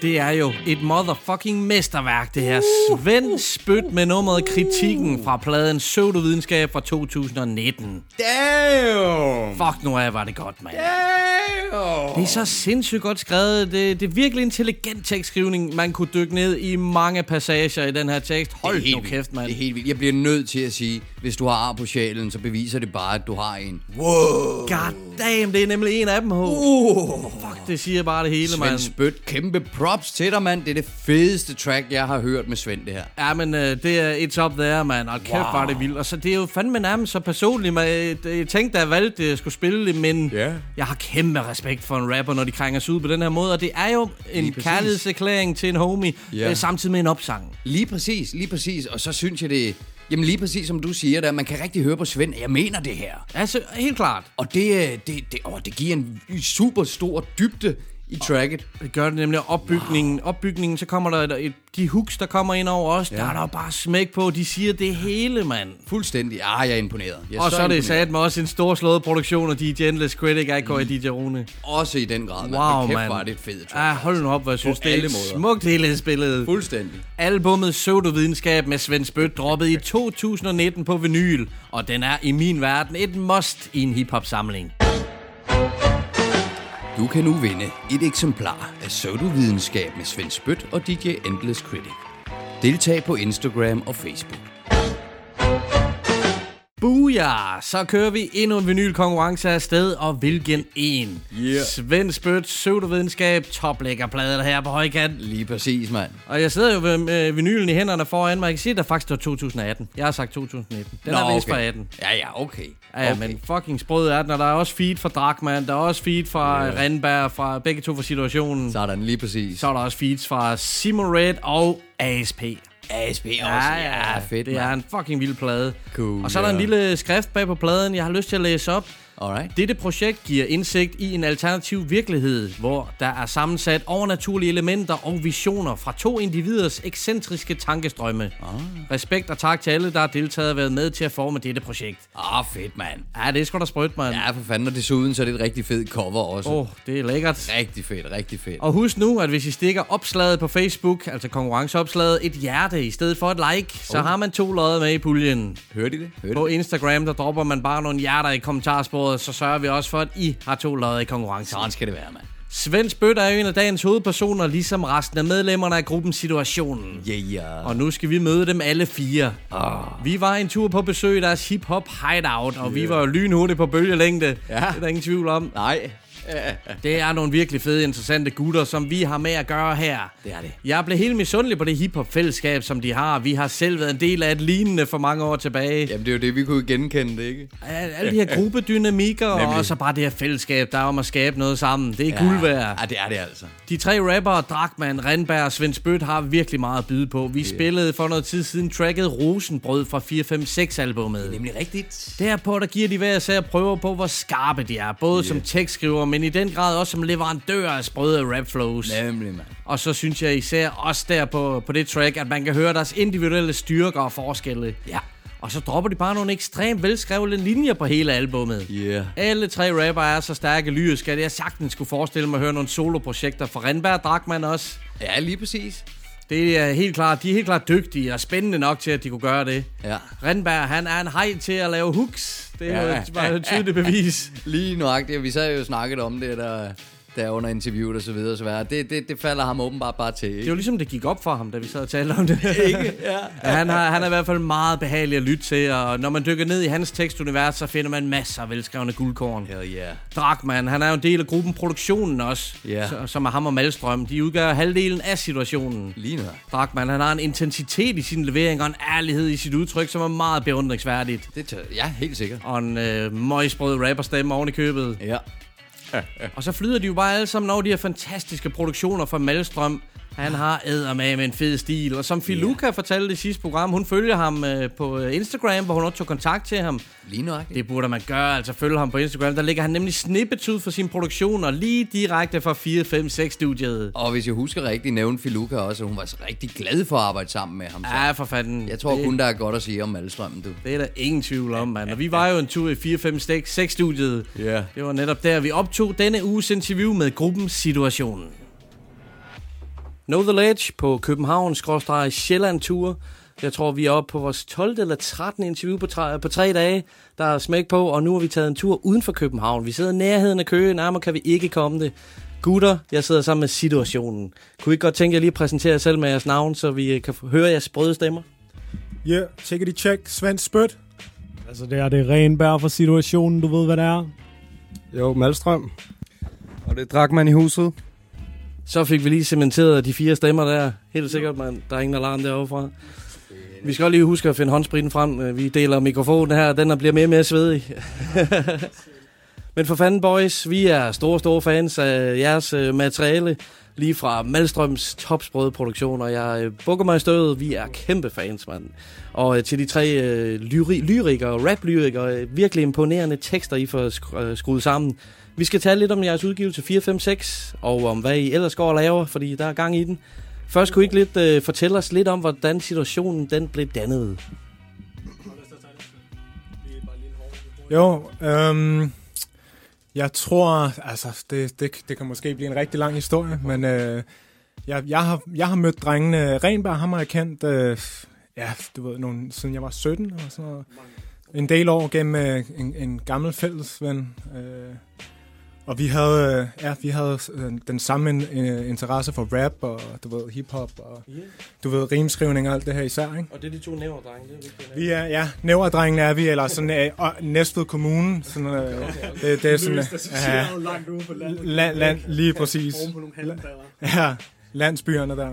Det er jo et motherfucking mesterværk, det her. Svend Spyt med nummeret Kritikken fra pladen Pseudovidenskab fra 2019. Damn! Fuck nu af, var det godt, mand. Damn! Det er så sindssygt godt skrevet. Det, det er virkelig intelligent tekstskrivning. Man kunne dykke ned i mange passager i den her tekst. Hold er nu kæft, mand. Det er helt vildt. Jeg bliver nødt til at sige, hvis du har ar på sjælen, så beviser det bare, at du har en. Wow! God damn, det er nemlig en af dem, ho. Uh. Fuck, det siger bare det hele, Svend mand. Spødt, kæmpe props til dig, mand. Det er det fedeste track, jeg har hørt med Svend, det her. Ja, men uh, det er it's up there, mand. Og kæft, wow. var det vildt. Og så det er jo fandme nærmest så personligt. Man, jeg tænkte, da jeg valgte, at jeg skulle spille det, men Ja. jeg har kæmpe respekt for en rapper, når de krænger sig ud på den her måde. Og det er jo en Lige kærlighedserklæring til en homie, Ja. ja. samtidig med en opsang. Lige præcis, lige præcis. Og så synes jeg det... Jamen lige præcis som du siger der, man kan rigtig høre på Svend, at jeg mener det her. Altså, helt klart. Og det, øh, det, det, åh, det giver en super stor dybde i tracket. Det gør det nemlig opbygningen. Wow. Opbygningen, så kommer der et, et, de hooks, der kommer ind over os. Ja. Der er der bare smæk på. De siger det hele, mand. Fuldstændig. Ah, jeg er imponeret. Jeg Og så er det sat med også en stor slået produktion af DJ Endless Critic, ikke? Mm. DJ Rune. Også i den grad, mand. Wow, Kæft, mand. var det et fedt track. Ja, hold nu op, hvor jeg synes, det er måder. smukt hele spillet. Fuldstændig. Albummet Pseudovidenskab med Svend Spødt droppet i 2019 på vinyl, og den er i min verden et must i en hiphop-samling. Du kan nu vinde et eksemplar af Pseudovidenskab med Svend Spødt og DJ Endless Critic. Deltag på Instagram og Facebook. Booyah! Så kører vi endnu en vinylkonkurrence afsted, og hvilken en? Yeah. Svend Spødt, Pseudovidenskab, toplæggerplader her på højkant. Lige præcis, mand. Og jeg sidder jo med, med vinylen i hænderne foran mig. Jeg kan sige, at der faktisk var 2018. Jeg har sagt 2019. Den Nå, er vist okay. fra 18. Ja, ja, okay. Ja, ja, okay. men fucking sprød er den, og der er også feed fra Drakman, der er også feed fra Ja. yeah. Randberg, fra begge to fra situationen. Så, Sådan, lige præcis. så er der også feeds fra Simon Red og ASP. ASP også. Ja, ja, fedt, Det er en fucking vild plade. Cool, og så er der ja. en lille skrift bag på pladen, jeg har lyst til at læse op. Alright. Dette projekt giver indsigt i en alternativ virkelighed, hvor der er sammensat overnaturlige elementer og visioner fra to individers ekscentriske tankestrømme. Ah. Respekt og tak til alle, der har deltaget og været med til at forme dette projekt. Ah, fedt, mand. Ja, det er sgu da sprødt, mand. Ja, for fanden, og desuden så er det et rigtig fedt cover også. Åh, oh, det er lækkert. Rigtig fedt, rigtig fedt. Og husk nu, at hvis I stikker opslaget på Facebook, altså konkurrenceopslaget, et hjerte i stedet for et like, så Oh. har man to lodder med i puljen. Hørte I det? Hørte På? Instagram, der dropper man bare nogle hjerter i kommentarsporet, så sørger vi også for, at I har to lodder i konkurrencen. Sådan skal det være, mand. Svend Spødt er jo en af dagens hovedpersoner, ligesom resten af medlemmerne af gruppen Situationen. Yeah, yeah. Og nu skal vi møde dem alle fire. Oh. Vi var en tur på besøg i deres hip-hop hideout, og yeah. vi var jo lynhurtigt på bølgelængde. Ja. Det er der ingen tvivl om. Nej. Det er nogle virkelig fede, interessante gutter, som vi har med at gøre her. Det er det. Jeg blev helt misundelig på det hiphop-fællesskab, som de har. Vi har selv været en del af et lignende for mange år tilbage. Jamen, det er jo det, vi kunne genkende det, ikke? Al- Alle de her gruppedynamikker, og så bare det her fællesskab, der er om at skabe noget sammen. Det er Ja. guld værd. Ja, det er det altså. De tre rappere, Drakman, Randberg og Svend Spødt, har virkelig meget at byde på. Vi yeah. spillede for noget tid siden tracket Rosenbrød fra 456-albummet. Nemlig rigtigt. Derpå der giver de hver især prøver på, hvor skarpe de er. Både yeah. som tekstskriver, men i den grad også som leverandør af sprøde rapflows. Nemlig, mand. Og så synes jeg især også der på, på det track, at man kan høre deres individuelle styrker og forskelle. Ja. Og så dropper de bare nogle ekstremt velskrevne linjer på hele albummet. Yeah. Alle tre rapper er så stærke lyriske, at jeg sagtens skulle forestille mig at høre nogle soloprojekter fra Randberg og Drakman også. Ja, lige præcis. Det er helt klart, de er helt klart dygtige og spændende nok til, at de kunne gøre det. Ja. Randberg, han er en hej til at lave hooks. Det er Ja. jo et, bare et tydeligt bevis. Lige nøjagtigt. Vi sad jo snakket om det der, der under interviewet og så videre og så videre. Det, det, det falder ham åbenbart bare til, Det ikke? er jo ligesom, det gik op for ham, da vi sad og talte om det. Ikke? Ja. Han, har, han er i hvert fald meget behagelig at lytte til, og når man dykker ned i hans tekstunivers, så finder man masser af velskrevne guldkorn. Hell yeah. Drakman, han er jo en del af gruppen Produktionen også, så- som er ham og Malstrøm. De udgør halvdelen af situationen. Lige. Drakman, han har en intensitet i sin levering og en ærlighed i sit udtryk, som er meget beundringsværdigt. Det tør, ja, helt sikkert. Og en øh, møgsprød rapperstemme oven i købet. Ja. Og så flyder de jo bare alle sammen over de her fantastiske produktioner fra Malstrøm. Han har med en fed stil, og som Filuka fortalte i sidste program, hun følger ham øh, på øh, Instagram, hvor hun også tog kontakt til ham. Lige nøjagtigt. Det burde man gøre, altså følge ham på Instagram. Der ligger han nemlig snippets ud for sin produktioner, lige direkte fra 456-studiet. Og hvis jeg husker rigtigt, nævnte Filuka også, at hun var så rigtig glad for at arbejde sammen med ham. Så. Ja, for fanden. Jeg tror det, kun, der er godt at sige om Malstrømmen, du. Det er der ingen tvivl om, mand. Og vi var jo en tur i 456-studiet. Ja. Det var netop der, vi optog denne uges interview med gruppen Situationen. Know The Ledge på København, skråstrej Sjælland Tour. Jeg tror, vi er oppe på vores 12. eller 13. interview på tre, på tre dage. Der er smæk på, og nu har vi taget en tur uden for København. Vi sidder i nærheden af Køge, nærmere kan vi ikke komme det. Gutter, jeg sidder sammen med situationen. Kunne I ikke godt tænke jer lige at præsentere jer selv med jeres navn, så vi øh, kan høre jeres sprøde stemmer? Ja, yeah, check it check. Svend Spødt. Altså, det er det Renberg for situationen, du ved, hvad det er. Jo, Malstrøm. Og det er Drakman i huset. Så fik vi lige cementeret de fire stemmer der. Helt sikkert, man. Der er ingen alarm derovre fra. Vi skal også lige huske at finde håndspritten frem. Øh, Vi deler mikrofonen her, den er- bliver mere og mere svedig. Men for fanden, boys, vi er store, store fans af jeres øh, materiale. Lige fra Malstrøms topsprøde produktioner. Jeg øh, bukker mig i stødet. Vi er kæmpe fans, mand. Og til de tre øh, lyri- lyrikere, rap-lyrikere, virkelig imponerende tekster, I får sk- øh, skruet sammen. Vi skal tale lidt om jeres udgivelse 456, og om hvad I ellers går og laver, fordi der er gang i den. Først kunne I ikke lidt, øh, fortælle os lidt om, hvordan situationen den blev dannet. Jo, øhm, jeg tror, altså, det, det, det kan måske blive en rigtig lang historie, men øh, jeg, jeg, har, jeg har mødt drengene. Renberg, ham har jeg kendt, øh, ja, du ved, nogle, siden jeg var 17 eller sådan noget. En del år gennem øh, en, en gammel fællesven. Øh, og vi havde, øh, ja, vi havde øh, den samme øh, interesse for rap og, du ved, hiphop og, du ved, rimskrivning og alt det her især, ikke? Og det er de to næverdrenge, det er vigtigt. Vi er, ja, Næverdrengene er vi, eller sådan og Næstved Kommune. Sådan, øh, det, det er sådan, ja. langt ude på landet. land, land, lige præcis. Ja, landsbyerne der.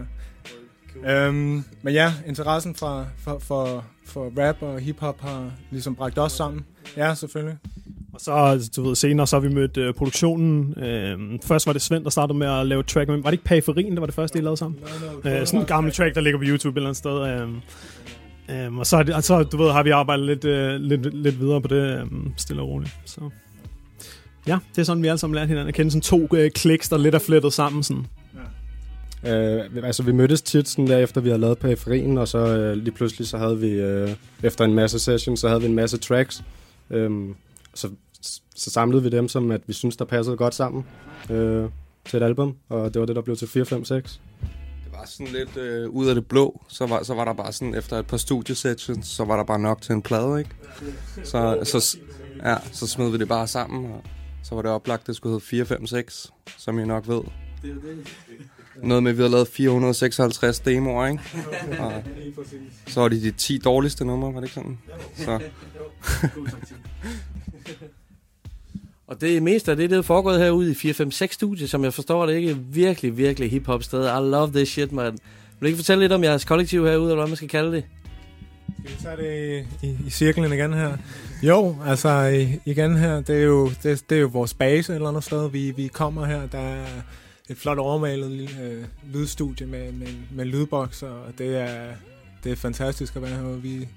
Øhm, men ja, interessen for, for, for, for rap og hiphop har ligesom bragt os sammen. Ja, selvfølgelig. Og så, du ved, senere så har vi mødt øh, produktionen. Øh, først var det Svend, der startede med at lave et track. Men var det ikke Periferien, der var det første, I lavede sammen? Øh, sådan en gammel track, der ligger på YouTube et eller andet sted. Øh, øh, og så, og så, du ved, har vi arbejdet lidt, øh, lidt, lidt videre på det, øh, stille og roligt. Så. Ja, det er sådan, vi alle sammen lærte hinanden at kende. Sådan to øh, kliks, der lidt er flettet sammen. Sådan. Øh, altså, vi mødtes tit sådan der, efter vi havde lavet periferien, og så øh, lige pludselig så havde vi, øh, efter en masse sessions, så havde vi en masse tracks. Øhm, så, så samlede vi dem, som at vi synes der passede godt sammen øh, til et album, og det var det, der blev til 4, 5, 6. Det var sådan lidt øh, ud af det blå. Så var, så var der bare sådan, efter et par studiesessions, så var der bare nok til en plade, ikke? Så, så, ja, så smed vi det bare sammen, og så var det oplagt, det skulle hedde 4, 5, 6, som I nok ved. Noget med, at vi havde lavet 456 demoer, ikke? Og så var det de 10 dårligste numre, var det ikke sådan? Så. Og det meste af det, det er foregået herude i 456 studie, som jeg forstår det ikke. Virkelig, virkelig hip-hop sted. I love this shit, man. Vil du ikke fortælle lidt om jeres kollektiv herude, eller hvad man skal kalde det? Skal vi tage det i, i, i cirklen igen her? Jo, altså igen her, det er, jo, det, det er jo vores base et eller andet sted. Vi, vi kommer her, der er et flot overmalet lille, øh, lydstudie med, med, med lydboks, og det er, det er fantastisk at være herude. Vi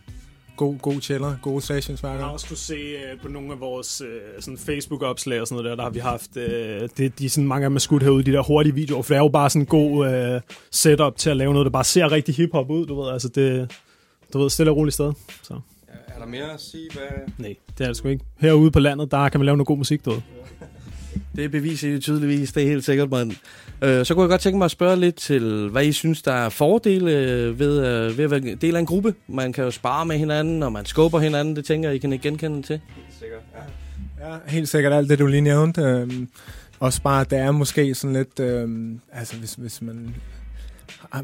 god, god chiller, gode sessions hver Jeg har gang. også kunne se øh, på nogle af vores øh, sådan Facebook-opslag og sådan noget der, der har vi haft, øh, det, de er sådan mange af dem er skudt herude, de der hurtige videoer, for det er jo bare sådan en god øh, setup til at lave noget, der bare ser rigtig hip-hop ud, du ved, altså det, du ved, stille og roligt sted, så. Er der mere at sige, hvad... Nej, det er det sgu ikke. Herude på landet, der kan man lave noget god musik, du ved. Det beviser I tydeligvis, det er helt sikkert, mand. Øh, så kunne jeg godt tænke mig at spørge lidt til, hvad I synes, der er fordele øh, ved, øh, ved at være del af en gruppe. Man kan jo spare med hinanden, og man skubber hinanden. Det tænker jeg, I kan ikke genkende til. Sikkert, ja. Ja, helt sikkert alt det, du lige nævnte. Øhm, også bare, det er måske sådan lidt, øhm, altså hvis, hvis man...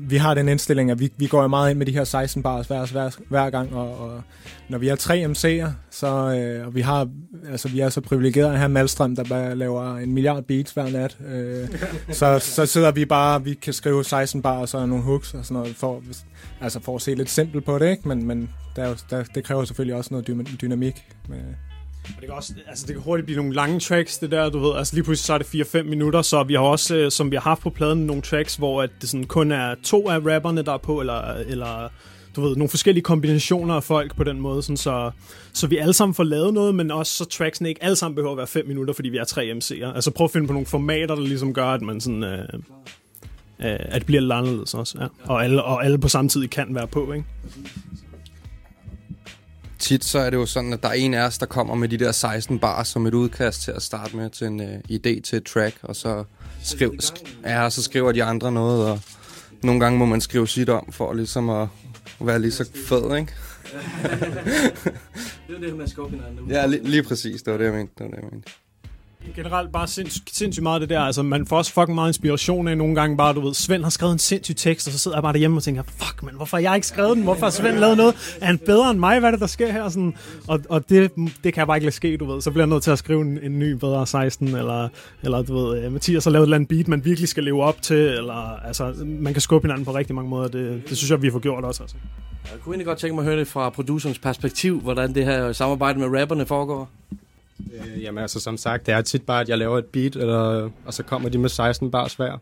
Vi har den indstilling, at vi, vi går jo meget ind med de her 16 bars hver, hver, hver gang, og, og når vi har tre MC'er, så, øh, og vi, har, altså, vi er så privilegerede at have Malstrøm, der bare laver en milliard beats hver nat, øh, så, så sidder vi bare, vi kan skrive 16 bars og nogle hooks og sådan noget, for, altså for at se lidt simpelt på det, ikke? men, men der, er jo- der, det kræver selvfølgelig også noget dynamik. Med, og det kan, også, altså det kan hurtigt blive nogle lange tracks, det der, du ved. Altså lige pludselig så er det 4-5 minutter, så vi har også, øh, som vi har haft på pladen, nogle tracks, hvor at det sådan kun er to af rapperne, der er på, eller, eller du ved, nogle forskellige kombinationer af folk på den måde, sådan så, så vi alle sammen får lavet noget, men også så tracksene ikke alle sammen behøver at være 5 minutter, fordi vi er tre MC'er. Altså prøv at finde på nogle formater, der ligesom gør, at man sådan... Øh, øh, at det bliver lidt anderledes også, ja. Og alle, og alle på samme tid kan være på, ikke? Tit så er det jo sådan, at der er en af os, der kommer med de der 16 bars som et udkast til at starte med til en uh, idé til et track, og så, skriv, sk- ja, så skriver de andre noget, og nogle gange må man skrive sit om, for ligesom at være lige så fed, ikke? det er det, man skubber hinanden ud. Ja, lige, lige præcis. Det var det, jeg mente. Det var det, jeg mente. Generelt bare sindssygt, sindssygt meget det der. Altså, man får også fucking meget inspiration af nogle gange bare, du ved, Svend har skrevet en sindssyg tekst, og så sidder jeg bare derhjemme og tænker, fuck, man, hvorfor har jeg ikke skrevet den? Hvorfor har Svend lavet noget? Er han bedre end mig? Hvad er det, der sker her? Sådan, og og det, det kan jeg bare ikke lade ske, du ved. Så bliver jeg nødt til at skrive en, en ny bedre 16, eller, eller du ved, øh, Mathias har lavet et eller andet beat, man virkelig skal leve op til, eller altså, man kan skubbe hinanden på rigtig mange måder. Det, det synes jeg, vi har fået gjort også. Altså. Jeg kunne egentlig godt tænke mig at høre det fra producerens perspektiv, hvordan det her samarbejde med rapperne foregår. Øh, jamen altså, som sagt, det er tit bare, at jeg laver et beat, eller, og så kommer de med 16 bars hver.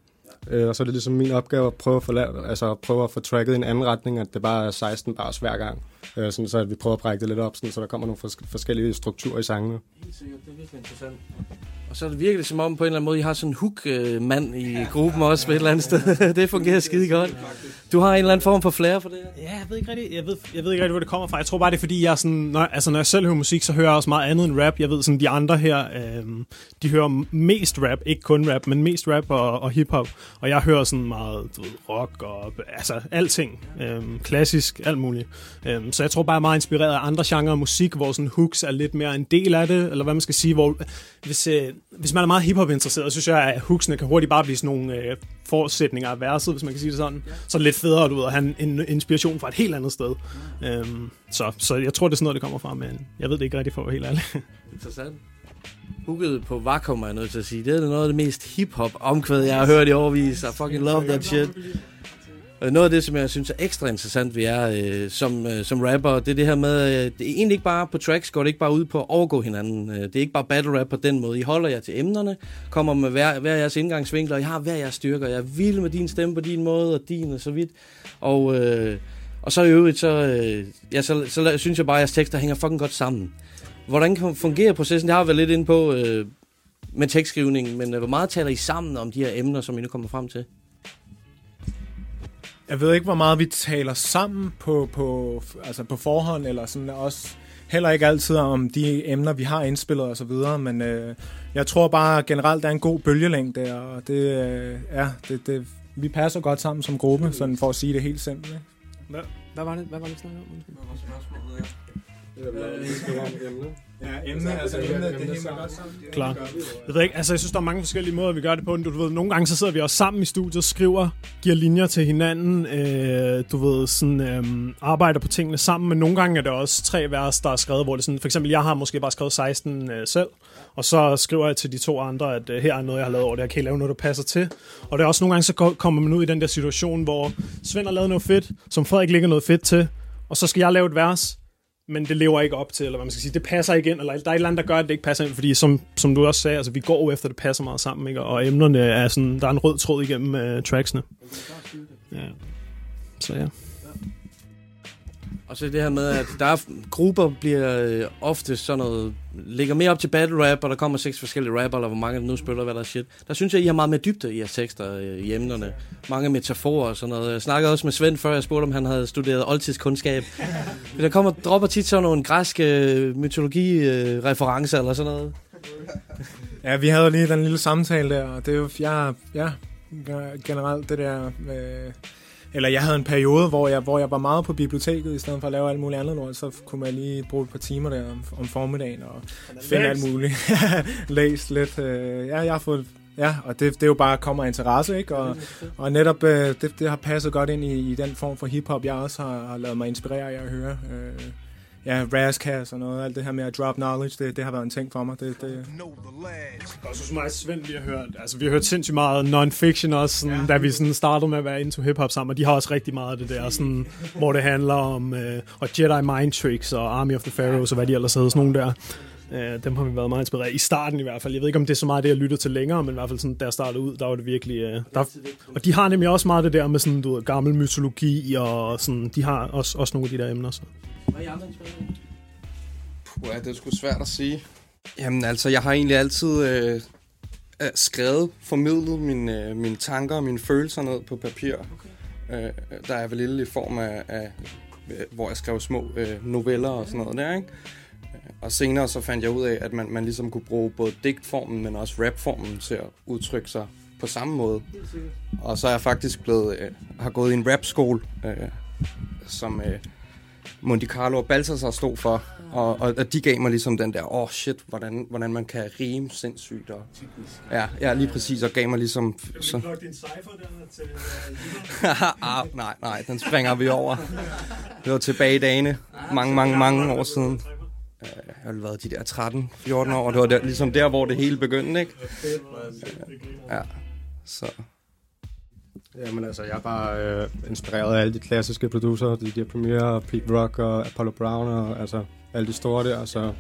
Øh, og så er det ligesom min opgave at prøve at få, lavet, altså, at prøve at få tracket i en anden retning, at det bare er 16 bars hver gang. Øh, sådan, så at vi prøver at brække det lidt op, sådan, så der kommer nogle fors- forskellige strukturer i sangene. Helt sikkert, det er virkelig interessant. Og så virker det som om på en eller anden måde, I har sådan en hook-mand i gruppen også på et eller andet sted. det fungerer skide godt. Du har en eller anden form for flair for det her? Ja, jeg ved ikke rigtig, jeg ved, jeg ved ikke rigtig, hvor det kommer fra. Jeg tror bare, det er fordi, jeg sådan, når, altså, når jeg selv hører musik, så hører jeg også meget andet end rap. Jeg ved sådan, de andre her, øh, de hører mest rap, ikke kun rap, men mest rap og, og hiphop. Og jeg hører sådan meget du ved, rock og altså alting. Øh, klassisk, alt muligt. Øh, så jeg tror bare, jeg er meget inspireret af andre genrer af musik, hvor sådan hooks er lidt mere en del af det, eller hvad man skal sige, hvor hvis, øh, hvis man er meget hiphop interesseret, så synes jeg, at hooksene kan hurtigt bare blive sådan nogle øh, forudsætninger af verset, hvis man kan sige det sådan. Så er det lidt federe, du ved, at have en, inspiration fra et helt andet sted. Øhm, så, så jeg tror, det er sådan noget, det kommer fra, men jeg ved det ikke rigtig for at være helt ærlig. Interessant. Hooket på Vakuum er jeg nødt til at sige. Det er noget af det mest hip-hop omkvæd, jeg har hørt i overvis. I fucking love that shit. Øh, noget af det, som jeg synes er ekstra interessant ved jer øh, som, øh, som rapper, det er det her med, øh, det er egentlig ikke bare på tracks, går det ikke bare ud på at overgå hinanden. Øh, det er ikke bare battle rap på den måde. I holder jer til emnerne, kommer med hver, hver jeres indgangsvinkler, og I har hver jeres styrker. Jeg er vild med din stemme på din måde, og din og så vidt. Og, øh, og så i øvrigt, så, øh, ja, så, så synes jeg bare, at jeres tekster hænger fucking godt sammen. Hvordan fungerer processen? Det har jeg været lidt inde på øh, med tekstskrivningen, men øh, hvor meget taler I sammen om de her emner, som I nu kommer frem til? Jeg ved ikke, hvor meget vi taler sammen på, på, altså på forhånd, eller sådan også heller ikke altid om de emner, vi har indspillet og så videre, men øh, jeg tror bare generelt, der er en god bølgelængde, og det, øh, ja, det, det, vi passer godt sammen som gruppe, sådan for at sige det helt simpelt. Ikke? Hvad, hvad var det, hvad var det snakke om? Ja, emne, altså emne, det hænger godt sammen. Klar. Jeg ved ikke, altså jeg synes, der er mange forskellige måder, vi gør det på. Du, ved, nogle gange så sidder vi også sammen i studiet, skriver, giver linjer til hinanden, øh, du ved, sådan, øh, arbejder på tingene sammen, men nogle gange er det også tre vers, der er skrevet, hvor det sådan, for eksempel, jeg har måske bare skrevet 16 øh, selv, og så skriver jeg til de to andre, at øh, her er noget, jeg har lavet over det, jeg kan I lave noget, der passer til. Og det er også nogle gange, så ko- kommer man ud i den der situation, hvor Svend har lavet noget fedt, som Frederik ligger noget fedt til, og så skal jeg lave et vers, men det lever ikke op til, eller hvad man skal sige, det passer ikke ind, eller der er et eller andet, der gør, at det ikke passer ind, fordi som, som du også sagde, altså vi går efter, det passer meget sammen, ikke? og emnerne er sådan, der er en rød tråd igennem uh, tracksene. Ja. Så ja. Og så det her med, at der er grupper bliver øh, ofte sådan noget, ligger mere op til battle rap, og der kommer seks forskellige rapper, eller hvor mange nu spiller, hvad der er shit. Der synes jeg, I har meget mere dybde i jeres tekster øh, i emnerne. Mange metaforer og sådan noget. Jeg snakkede også med Svend før, jeg spurgte, om han havde studeret oldtidskundskab. der kommer, dropper tit sådan nogle græske øh, mytologi-referencer eller sådan noget. Ja, vi havde lige den lille samtale der, og det er jo, jeg, ja, generelt det der, øh, eller jeg havde en periode, hvor jeg, hvor jeg var meget på biblioteket, i stedet for at lave alt muligt andet lort, så kunne man lige bruge et par timer der om, om formiddagen og finde alt muligt. Læst lidt. Øh, ja, jeg har fået Ja, og det, det er jo bare kommer interesse, ikke? Og, og netop øh, det, det har passet godt ind i, i den form for hiphop, jeg også har, har lavet mig inspirere af at høre. Øh, ja, Razzcast og noget, alt det her med at drop knowledge, det, det har været en ting for mig. Det, det, Og så mig og Svend, vi har hørt, altså vi har hørt sindssygt meget non-fiction også, sådan, ja. da vi sådan startede med at være into hip-hop sammen, og de har også rigtig meget af det der, sådan, hvor det handler om øh, og Jedi Mind Tricks og Army of the Pharaohs og hvad de ellers hedder, sådan nogle der. Øh, dem har vi været meget inspireret. I starten i hvert fald. Jeg ved ikke, om det er så meget det, jeg lytter til længere, men i hvert fald sådan, da jeg startede ud, der var det virkelig... Øh, der, og de har nemlig også meget det der med sådan, du ved, gammel mytologi, og sådan, de har også, også nogle af de der emner. Så. Hvad er I andre inspireret Puh, ja, det er sgu svært at sige. Jamen altså, jeg har egentlig altid øh, øh, skrevet, formidlet mine, øh, mine tanker og mine følelser ned på papir. Okay. Øh, der er vel lille i form af, af øh, hvor jeg skrev små øh, noveller og sådan noget der, ikke? Øh, Og senere så fandt jeg ud af, at man, man ligesom kunne bruge både digtformen, men også rapformen til at udtrykke sig på samme måde. Og så er jeg faktisk blevet, øh, har gået i en rapskole, øh, som øh, Monte Carlo og Balthasar stod for. Og, og, og de gav mig ligesom den der, åh oh shit, hvordan, hvordan man kan rime sindssygt. Og, ja, ja, lige præcis, og gav mig ligesom... Så, din cypher der til... ah, nej, nej, den springer vi over. Det var tilbage i dagene, mange, mange, mange år siden. Jeg har været de der 13-14 år, og det var der, ligesom der, hvor det hele begyndte, ikke? Ja, så... Jamen altså, jeg er bare øh, inspireret af alle de klassiske producer, de der Premiere, Pete Rock og Apollo Brown og altså alle de store der, så der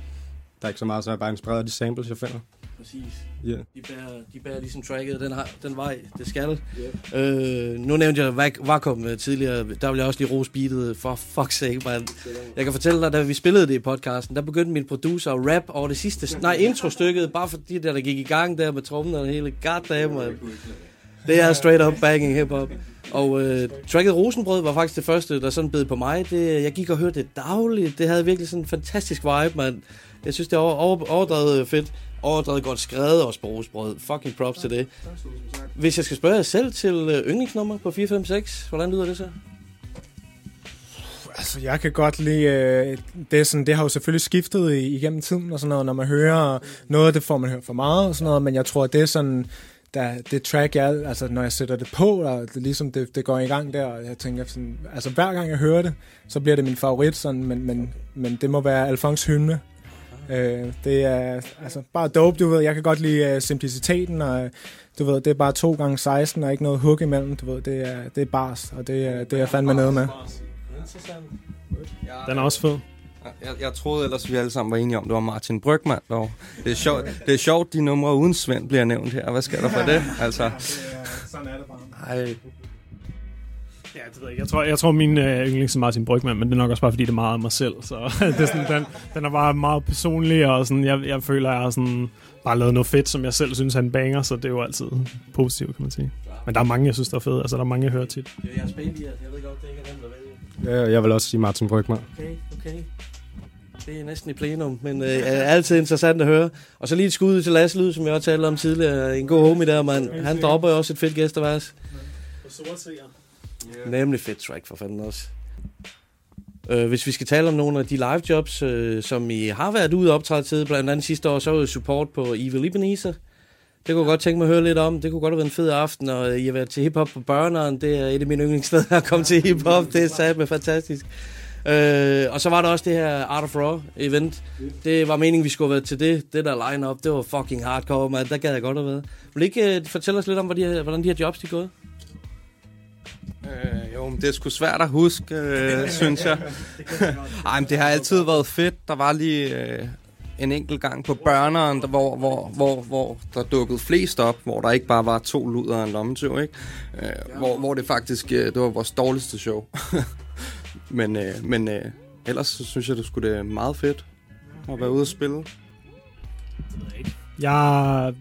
er ikke så meget, så jeg er bare inspireret af de samples, jeg finder. Præcis. Ja. De bærer, de bærer ligesom tracket den, har, den vej, det skal. Yeah. Øh, nu nævnte jeg Vac- Vakuum øh, tidligere. Der vil jeg også lige rose beatet. For fuck's sake, man. Jeg kan fortælle dig, da vi spillede det i podcasten, der begyndte min producer at rap over det sidste... Nej, introstykket, bare fordi der, der gik i gang der med trommen og hele. God damn, man. Det er straight up banging hip-hop. Og øh, tracket Rosenbrød var faktisk det første, der sådan bed på mig. Det, jeg gik og hørte det dagligt. Det havde virkelig sådan en fantastisk vibe, man. Jeg synes, det er over, over, overdrevet fedt. Overdrevet godt skrevet og på Fucking props til det. Hvis jeg skal spørge jer selv til øh, yndlingsnummer på 456, hvordan lyder det så? Altså, jeg kan godt lide... Øh, det, sådan, det har jo selvfølgelig skiftet i, igennem tiden og sådan noget, når man hører noget det, får man hørt for meget og sådan noget, men jeg tror, det er sådan... Der, det track, jeg, altså når jeg sætter det på, og det, ligesom det, det går i gang der, og jeg tænker sådan, altså hver gang jeg hører det, så bliver det min favorit, sådan, men, men, men det må være Alfons hymne. Øh, det er altså bare dope, du ved, jeg kan godt lide uh, simpliciteten, og øh, du ved, det er bare 2 gange 16 og ikke noget hook imellem, du ved, det er, det er bars, og det er, det er jeg fandme nede med. Den er også fed. Jeg, jeg troede ellers, vi alle sammen var enige om, det var Martin Brygman. Dog. Det, er sjovt, det er sjovt, de numre uden Svend bliver nævnt her. Hvad skal der for det? Altså, Sådan er det bare. ej, Ja, det ved jeg ikke. Jeg tror, jeg tror min øh, yndlings er Martin Brygman, men det er nok også bare, fordi det er meget af mig selv. Så det er sådan, den, den er bare meget personlig, og sådan, jeg, jeg føler, jeg har sådan, bare lavet noget fedt, som jeg selv synes en banger, så det er jo altid positivt, kan man sige. Men der er mange, jeg synes, der er fede. Altså, der er mange, jeg hører tit. Det er jeres baby, jeg ved godt, det ikke er nemt at vælge. Ja, jeg vil også sige Martin Brygman. Okay, okay. Det er næsten i plenum, men øh, er altid interessant at høre. Og så lige et skud til Lasse Lyd, som jeg også talte om tidligere. En god homie der, mand. Han dropper jo også et fedt Yeah. Nemlig fedt track for fanden også. Øh, hvis vi skal tale om nogle af de live jobs, øh, som I har været ude og optræde til, blandt andet sidste år, så var support på Evil Ebenezer. Det kunne jeg godt tænke mig at høre lidt om. Det kunne godt have været en fed aften, og I har været til hiphop på børneren. Det er et af mine yndlingssteder at komme til hiphop. Det er sat med fantastisk. Øh, og så var der også det her Art of Raw event. Det var meningen, vi skulle have været til det. Det der line-up, det var fucking hardcore, man. Der gad jeg godt have været. Vil I ikke uh, fortælle os lidt om, hvordan de her, hvordan de her jobs de er gået? Øh, jo, men det er sgu svært at huske, øh, synes jeg. Ej, men det har altid været fedt. Der var lige øh, en enkelt gang på børneren, der, hvor, hvor, hvor, hvor der dukkede flest op, hvor der ikke bare var to luder og en lommetøv, ikke? Øh, hvor, hvor det faktisk, øh, det var vores dårligste show. men øh, men øh, ellers så synes jeg, det skulle det er meget fedt at være ude og spille. Jeg,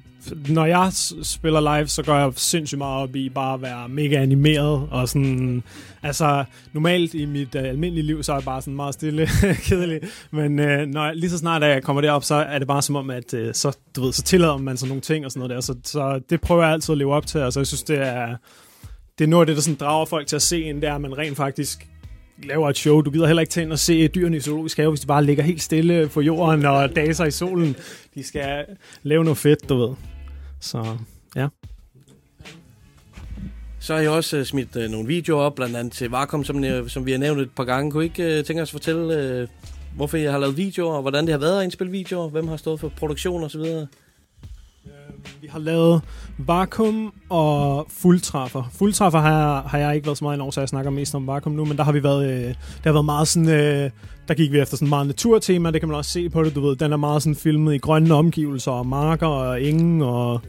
når jeg spiller live, så går jeg sindssygt meget op i bare at være mega animeret. Og sådan, altså, normalt i mit uh, almindelige liv, så er jeg bare sådan meget stille kedelig. Men uh, når jeg, lige så snart jeg kommer derop, så er det bare som om, at uh, så, du ved, så tillader man sådan nogle ting og sådan noget der. Så, så det prøver jeg altid at leve op til. Altså, jeg synes, det er, det er noget af det, der sådan drager folk til at se en, der man rent faktisk laver et show. Du gider heller ikke tage ind og se øh, dyrene i zoologisk have, hvis de bare ligger helt stille øh, på jorden og daser i solen. De skal øh, lave noget fedt, du ved. Så ja. Så har jeg også uh, smidt uh, nogle videoer op, blandt andet til Vakuum, som, uh, som vi har nævnt et par gange. Kunne I ikke uh, tænke os at fortælle, uh, hvorfor jeg har lavet videoer, og hvordan det har været at indspille videoer? Hvem har stået for produktion og så videre? Vi har lavet Vakuum og Fuldtræffer. Fuldtræffer har jeg, har jeg ikke været så meget over, så jeg snakker mest om Vakuum nu, men der har vi været, øh, det har været meget sådan, øh, der gik vi efter sådan meget naturtema, det kan man også se på det, du ved, den er meget sådan filmet i grønne omgivelser og marker og ingen og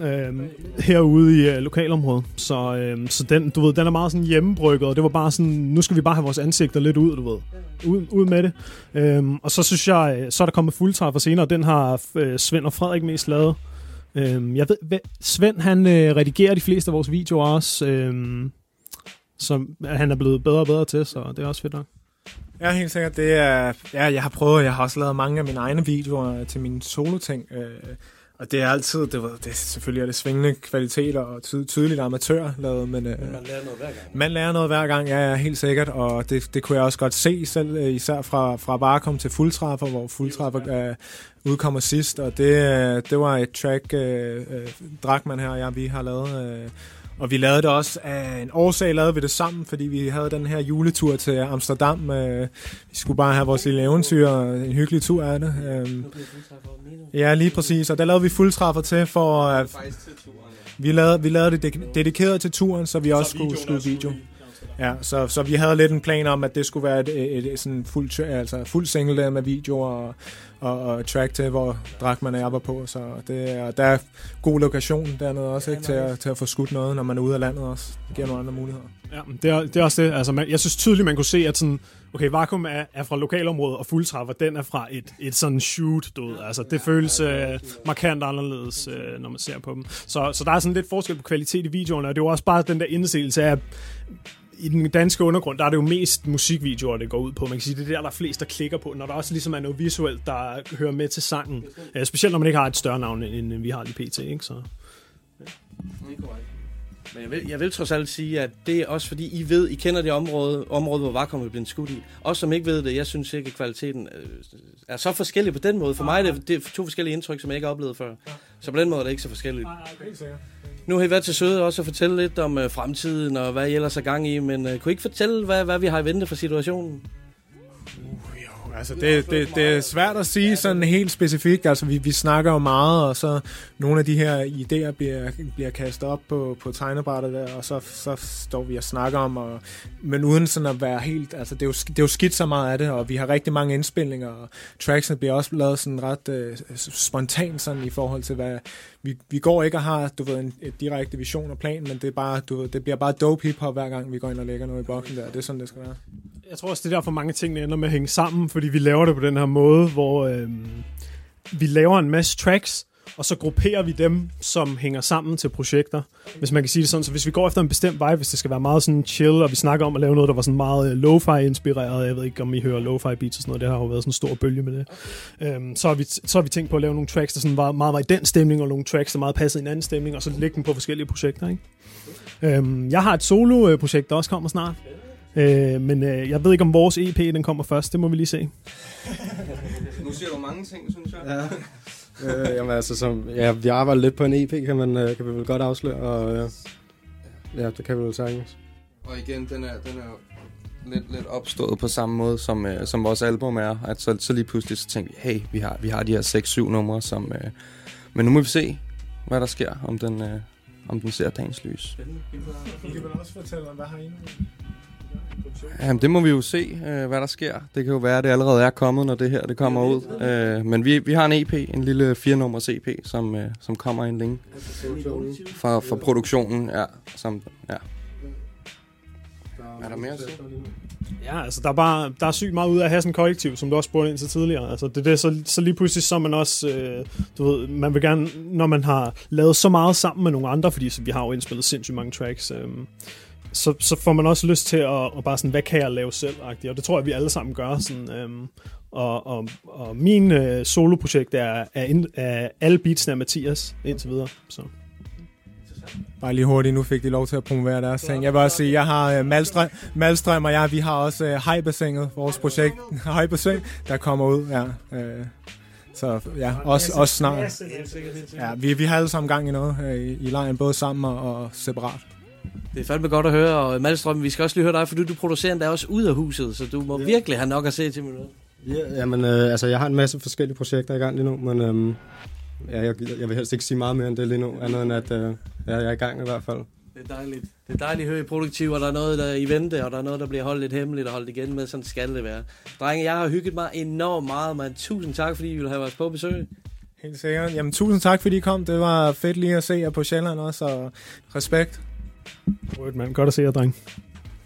øh, herude i øh, lokalområdet. Så, øh, så den, du ved, den er meget sådan hjemmebrygget, og det var bare sådan, nu skal vi bare have vores ansigter lidt ud, du ved. Ud, ud med det. Øh, og så synes jeg, øh, så er der kommet fuldtræffer senere, og den har øh, Svend og Frederik mest lavet. Øhm, jeg ved, Svend han øh, redigerer de fleste af vores videoer også, øhm, som han er blevet bedre og bedre til, så det er også fedt nok. Ja, helt sikkert. Det er, ja, jeg har prøvet, jeg har også lavet mange af mine egne videoer til mine solo-ting. Øh, og det er altid, det, ved, det er selvfølgelig er det svingende kvaliteter og ty, tydeligt amatør lavet, men øh, Man lærer noget hver gang. man lærer noget hver gang, ja, ja helt sikkert, og det, det kunne jeg også godt se selv, øh, især fra, fra Vakuum til Fuldtræffer, hvor Fuldtræffer øh, udkommer sidst, og det, øh, det var et track, øh, øh, Drakman her og jeg, vi har lavet, øh, og vi lavede det også af en årsag, lavede vi det sammen, fordi vi havde den her juletur til Amsterdam. Øh, vi skulle bare have vores lille eventyr, og en hyggelig tur af det. Øh, ja, lige præcis, og der lavede vi fuldtræffer til, for at vi lavede, vi lavede det dedikeret til turen, så vi også skulle skyde video. Ja, så, så vi havde lidt en plan om, at det skulle være et, et, et sådan fuld, altså fuld single der med video og, og, og track til, hvor Drakman var på. Så det er, der er god lokation dernede også, ikke, til, at, til at få skudt noget, når man er ude af landet også. Det giver nogle andre muligheder. Ja, men det er, det er også det. Altså, man, jeg synes tydeligt, man kunne se, at sådan, okay, Vakuum er, er fra lokalområdet, og Fuldtræffer, den er fra et, et sådan shoot, du ved. Altså, det føles øh, markant anderledes, øh, når man ser på dem. Så, så der er sådan lidt forskel på kvalitet i videoerne, og det er jo også bare den der indsigelse af, i den danske undergrund, der er det jo mest musikvideoer, det går ud på. Man kan sige, det er der, der er flest, der klikker på, når der også ligesom er noget visuelt, der hører med til sangen. Ja, specielt når man ikke har et større navn, end vi har lige pt. Ikke? Så. Men jeg vil, jeg vil trods alt sige, at det er også fordi, I ved, I kender det område, område hvor Vakuum er blevet skudt i. Også som ikke ved det, jeg synes ikke, at kvaliteten øh, er så forskellig på den måde. For mig er det, det er to forskellige indtryk, som jeg ikke har oplevet før. Så på den måde er det ikke så forskelligt. Nu har I været til søde også at fortælle lidt om øh, fremtiden og hvad I ellers er gang i, men øh, kunne I ikke fortælle, hvad, hvad vi har i vente for situationen? Altså, det, det, det er svært at sige sådan helt specifikt. Altså, vi, vi snakker jo meget, og så nogle af de her idéer bliver, bliver kastet op på, på tegnebrættet der, og så, så står vi og snakker om, og, men uden sådan at være helt... Altså, det er, jo, det er jo skidt så meget af det, og vi har rigtig mange indspilninger, og tracksene bliver også lavet sådan ret øh, spontant sådan i forhold til, hvad... Vi, vi går ikke og har, du ved, en et direkte vision og plan, men det, er bare, du ved, det bliver bare dope hiphop hver gang, vi går ind og lægger noget i boksen der. Det er sådan, det skal være. Jeg tror også, det er derfor mange ting ender med at hænge sammen, fordi vi laver det på den her måde, hvor øh, vi laver en masse tracks, og så grupperer vi dem, som hænger sammen til projekter. Hvis man kan sige det sådan, så hvis vi går efter en bestemt vej, hvis det skal være meget sådan chill, og vi snakker om at lave noget, der var sådan meget øh, lo-fi inspireret, jeg ved ikke, om I hører lo-fi beats og sådan noget, det har jo været sådan en stor bølge med det. Øhm, så, har vi, så har vi tænkt på at lave nogle tracks, der sådan var, meget var i den stemning, og nogle tracks, der meget passede i en anden stemning, og så lægge dem på forskellige projekter, ikke? Øhm, jeg har et solo-projekt, øh, der også kommer snart. Øh, men øh, jeg ved ikke, om vores EP den kommer først. Det må vi lige se. Nu siger du mange ting, synes jeg. Ja. øh, jamen altså, som, ja, vi arbejder lidt på en EP, kan, man, øh, kan vi vel godt afsløre, og øh, ja, det kan vi vel sagtens. Og igen, den er, den er lidt, lidt opstået på samme måde, som, øh, som vores album er. At så, så lige pludselig så tænkte vi, hey, vi har, vi har de her 6-7 numre, som... Øh, men nu må vi se, hvad der sker, om den, øh, om den ser dagens lys. I kan vel også fortælle, hvad har I nu? Jamen, det må vi jo se, øh, hvad der sker. Det kan jo være, at det allerede er kommet, når det her det kommer ud. Øh, men vi, vi har en EP, en lille 4-nummers EP, som, øh, som kommer en længe fra, fra produktionen. Ja, som, ja. Er der mere at sige? Ja, altså der er, bare, der er sygt meget ud af at have sådan en kollektiv, som du også spurgte ind til tidligere. Altså det er det, så, så lige pludselig så man også, øh, du ved, man vil gerne, når man har lavet så meget sammen med nogle andre, fordi så vi har jo indspillet sindssygt mange tracks, øh, så, så får man også lyst til at, at bare sådan, hvad kan jeg lave selv? -agtigt. Og det tror jeg, vi alle sammen gør. Sådan, øhm, og, og, og min øh, soloprojekt er, er, ind, er alle beatsene af Mathias indtil videre. Så. Bare lige hurtigt, nu fik de lov til at promovere deres ting. Jeg vil også sige, jeg har uh, Malstrøm, Malstrøm og jeg, vi har også uh, Hejbassinet, vores projekt, Hejbassin, der kommer ud. Ja, uh, så ja, også, også snart. Ja, vi, vi har alle sammen gang i noget uh, i, i lejen, både sammen og, og separat. Det er fandme godt at høre, og Malstrøm, vi skal også lige høre dig, for du, du producerer endda også ud af huset, så du må ja. virkelig have nok at se til med noget. Ja, jamen, øh, altså, jeg har en masse forskellige projekter i gang lige nu, men øhm, ja, jeg, jeg vil helst ikke sige meget mere end det lige nu, andet end at øh, ja, jeg er i gang i hvert fald. Det er dejligt. Det er dejligt at høre I produktiv, og der er noget, der er i vente, og der er noget, der bliver holdt lidt hemmeligt og holdt igen med. Sådan skal det være. Drenge, jeg har hygget mig enormt meget, man. Tusind tak, fordi I ville have os på besøg. Helt sikkert. Jamen, tusind tak, fordi I kom. Det var fedt lige at se jer på Sjælland også, og respekt. Rødt mand. Godt at se jer, dreng.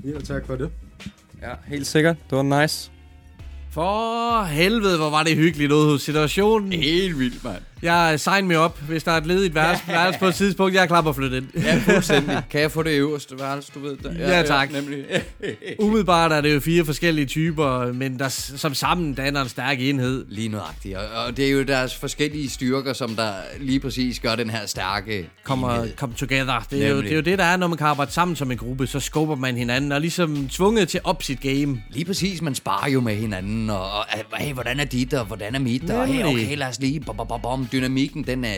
Ja, tak for det. Ja, helt sikkert. Det var nice. For helvede, hvor var det hyggeligt ude hos situationen. Helt vildt, mand. Jeg sign me op, hvis der er et ledigt værelse, værelse på et tidspunkt. Jeg er klar på at flytte ind. Ja, fuldstændig. Kan jeg få det øverste værelse, du ved? Der? Ja, tak. nemlig. Umiddelbart er det jo fire forskellige typer, men der som sammen danner en stærk enhed. Lige nøjagtigt. Og, og det er jo deres forskellige styrker, som der lige præcis gør den her stærke Kommer come together. Det er, jo, det er jo det, der er, når man kan arbejde sammen som en gruppe. Så skubber man hinanden og ligesom tvunget til op sit game. Lige præcis, man sparer jo med hinanden, og, og hey, hvordan er dit, og hvordan er mit, og hey, okay, lad os lige, bom, bom, bom. Dynamikken, den er,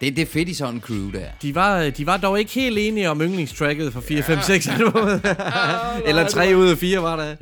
det, det er fedt i sådan en crew der. De var, de var dog ikke helt enige om yndlingstracket for 4, 5, 6 albumet. Eller 3 ud af 4 var det.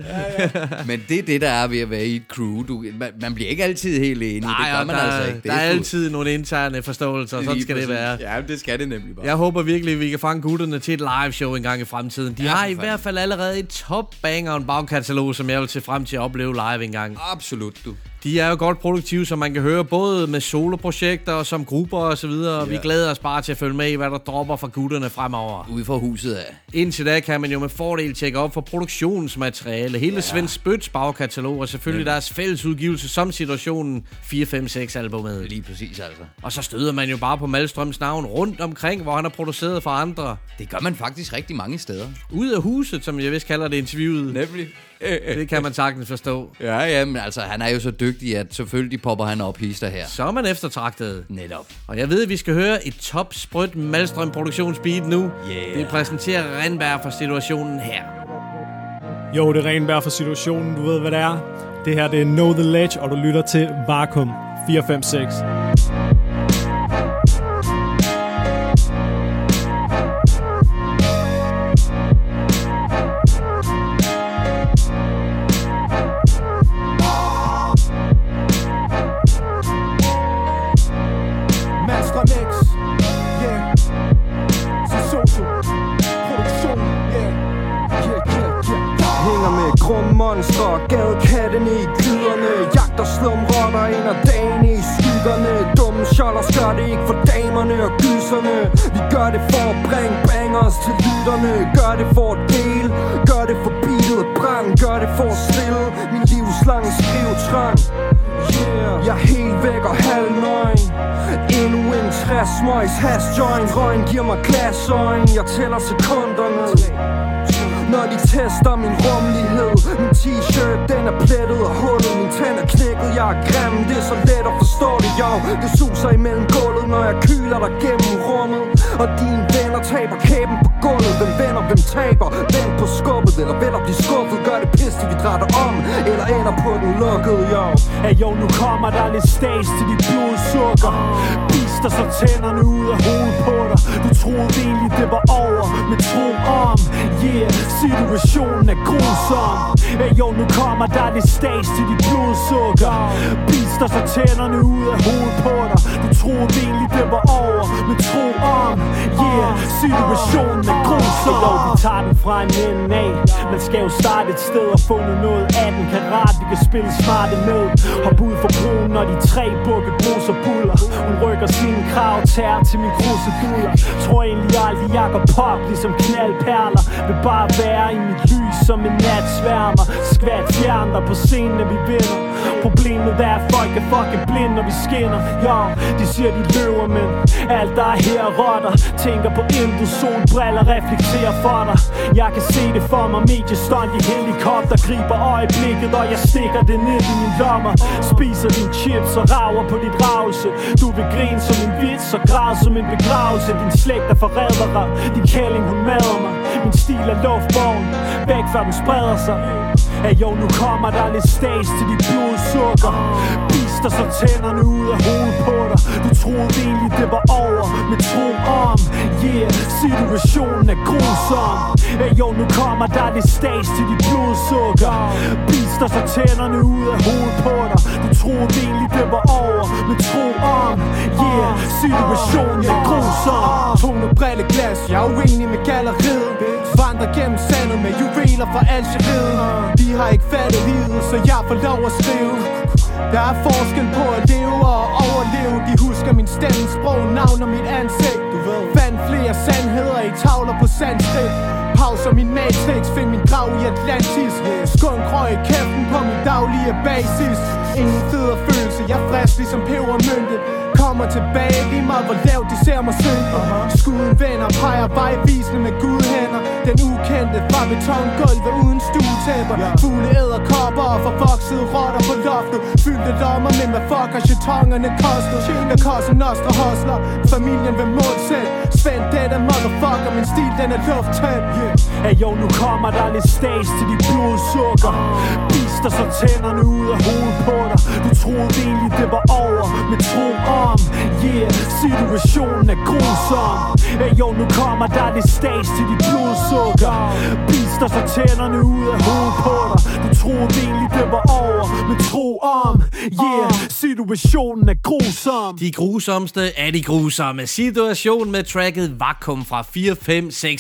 Men det er det, der er ved at være i et crew. Du, man, man bliver ikke altid helt enig, Nej, det gør man der, altså ikke. Det der er sgu- altid nogle interne forståelser, og sådan Lige skal det præcis. være. Ja, det skal det nemlig bare. Jeg håber virkelig, at vi kan fange gutterne til et live show en gang i fremtiden. De Ja, ja, har i fanden. hvert fald allerede et top banger og en bagkatalog, som jeg vil se frem til at opleve live en gang. Absolut, du. De er jo godt produktive, som man kan høre, både med soloprojekter og som grupper og så videre. Vi Ja. glæder os bare til at følge med i, hvad der dropper fra gutterne fremover. Ude for huset af. Indtil da kan man jo med fordel tjekke op for produktionsmateriale, hele ja. Svend Spøts bagkatalog, og selvfølgelig Nemlig. deres fælles udgivelse som situationen 4-5-6 albumet. Lige præcis altså. Og så støder man jo bare på Malstrøms navn rundt omkring, hvor han har produceret for andre. Det gør man faktisk rigtig mange steder. Ud af huset, som jeg vist kalder det interviewet. Nemlig. Det kan man sagtens forstå. Ja, ja, men altså, han er jo så dygtig, at selvfølgelig popper han op hister her. Så er man eftertragtet. Netop. Og jeg ved, at vi skal høre et top sprødt Malstrøm produktionsbeat nu. Yeah. Det præsenterer Renberg for situationen her. Jo, det er Renberg for situationen. Du ved, hvad det er. Det her, det er Know The Ledge, og du lytter til Vakuum 456. grundmonstre, gadekattene i gliderne Jagter slumrotter ind og dagen i skyggerne Dumme sjollers gør det ikke for damerne og gyserne Vi gør det for at bringe bangers til lytterne. Gør det for at dele, gør det for bilet og brand. Gør det for at stille. Min livslange skrivetrang. Yeah. Jeg er helt væk og halvnøgen. Endnu en 60 smøjs hash joint. Røgen giver mig glasøjen Jeg tæller sekunderne når de tester min rummelighed. Min t-shirt den er plettet og hullet Min tænd er knækket, jeg er grim Det er så let at forstå det, jo Det suser imellem gulvet, når jeg kyler dig gennem rummet. Og dine venner taber kæben på gulvet. Hvem vinder, hvem taber? Vend på skubbet, eller vel at blive skuffet. Gør det pisse, vi drætter om Eller ender på den lukkede, jo Hey jo, nu kommer der lidt stas til dit blodsukker. Bister så tænderne ud af hovedet på dig. Du troede egentlig det var over Men tro om. Yeah, situationen er grusom. Hey jo, nu kommer der lidt stas til dit blodsukker. Bister så tænderne ud af hovedet på dig. Du troede egentlig det var over Men tro om. Yeah, situationen er grusom. Hey jo, vi tager den fra en ende af. Man skal jo starte et sted og få noget af den. Karat Vi kan spille smart med Hop ud for broen, når de tre bukke bruser buller. Hun rykker sine krav, tager til min kruseduller Tror egentlig aldrig, jeg går pop ligesom knaldperler. Vil bare være i mit lys som en natsværmer. Skvat fjern dig på scenen, når vi vinder. Problemet er, at folk er fucking blinde, når vi skinner. Ja, de siger, de løver, men alt der er her rotter. Tænker på intet, solbriller reflekterer for dig. Jeg kan se det for mig, mediestånd i helikopter Griber øjeblikket, og jeg stikker det ned i min lommer. Spiser din chips og rager på dit ravelse Du vil grine som en vits og græde som en begravelse. Din slægt er forrædere, din kælling hun mader mig. Min stil er luftbogen, væk før den spreder sig. At jo, nu kommer der lidt stas til dit blodsukker Bister så tænderne ud af hovedet på dig. Du troede egentlig det var over. Med tro om Yeah, situationen er grusom. Hey jo, nu kommer der lidt stas til dit blodsukker. Bister så tænderne ud af hovedet på dig. Du troede egentlig det var over. Med tro om Yeah, situationen er grusom. Tone brilleglas, jeg er uenig med galleriet. Vandrer gennem sandet med juveler fra Algeriet De har ikke fattet livet, så jeg får lov at skrive. Der er forskel på at leve og overleve. De husker min stemme, sprog, navn og mit ansigt. Du ved. Fandt flere sandheder i tavler på sandskridt Pauser min matrix, find min grav i Atlantis. Skunk røg i kæften på min daglige basis. Ingen federe følelse, jeg er frisk ligesom pebermynte Kommer tilbage Lige meget hvor lavt de ser mig synke Skuden vender, peger vejvisende med gudhænder Den ukendte fra betongulvet uden stuetæpper. Fugle æderkopper og forvoksede rotter på loftet. Fyldte lommer med hvad fuck har jetongerne kostet? Jeg koster nostre hostler Familien vil målsæt Svend det er motherfucker Min stil den er lufttæt. Yeah. Hey jo, nu kommer der lidt stas til de blodsukker Bister så tænderne ud af hovedet på dig. Du troede egentlig det var over Men tro om Yeah, situationen er grusom Hey jo, nu kommer der lidt stas til de blodsukker Bister så tænderne ud af hovedet på dig Du troede egentlig det var over Men tro om Yeah, situationen er grusom De grusomste er de grusomme. Situation med tracket Vakuum fra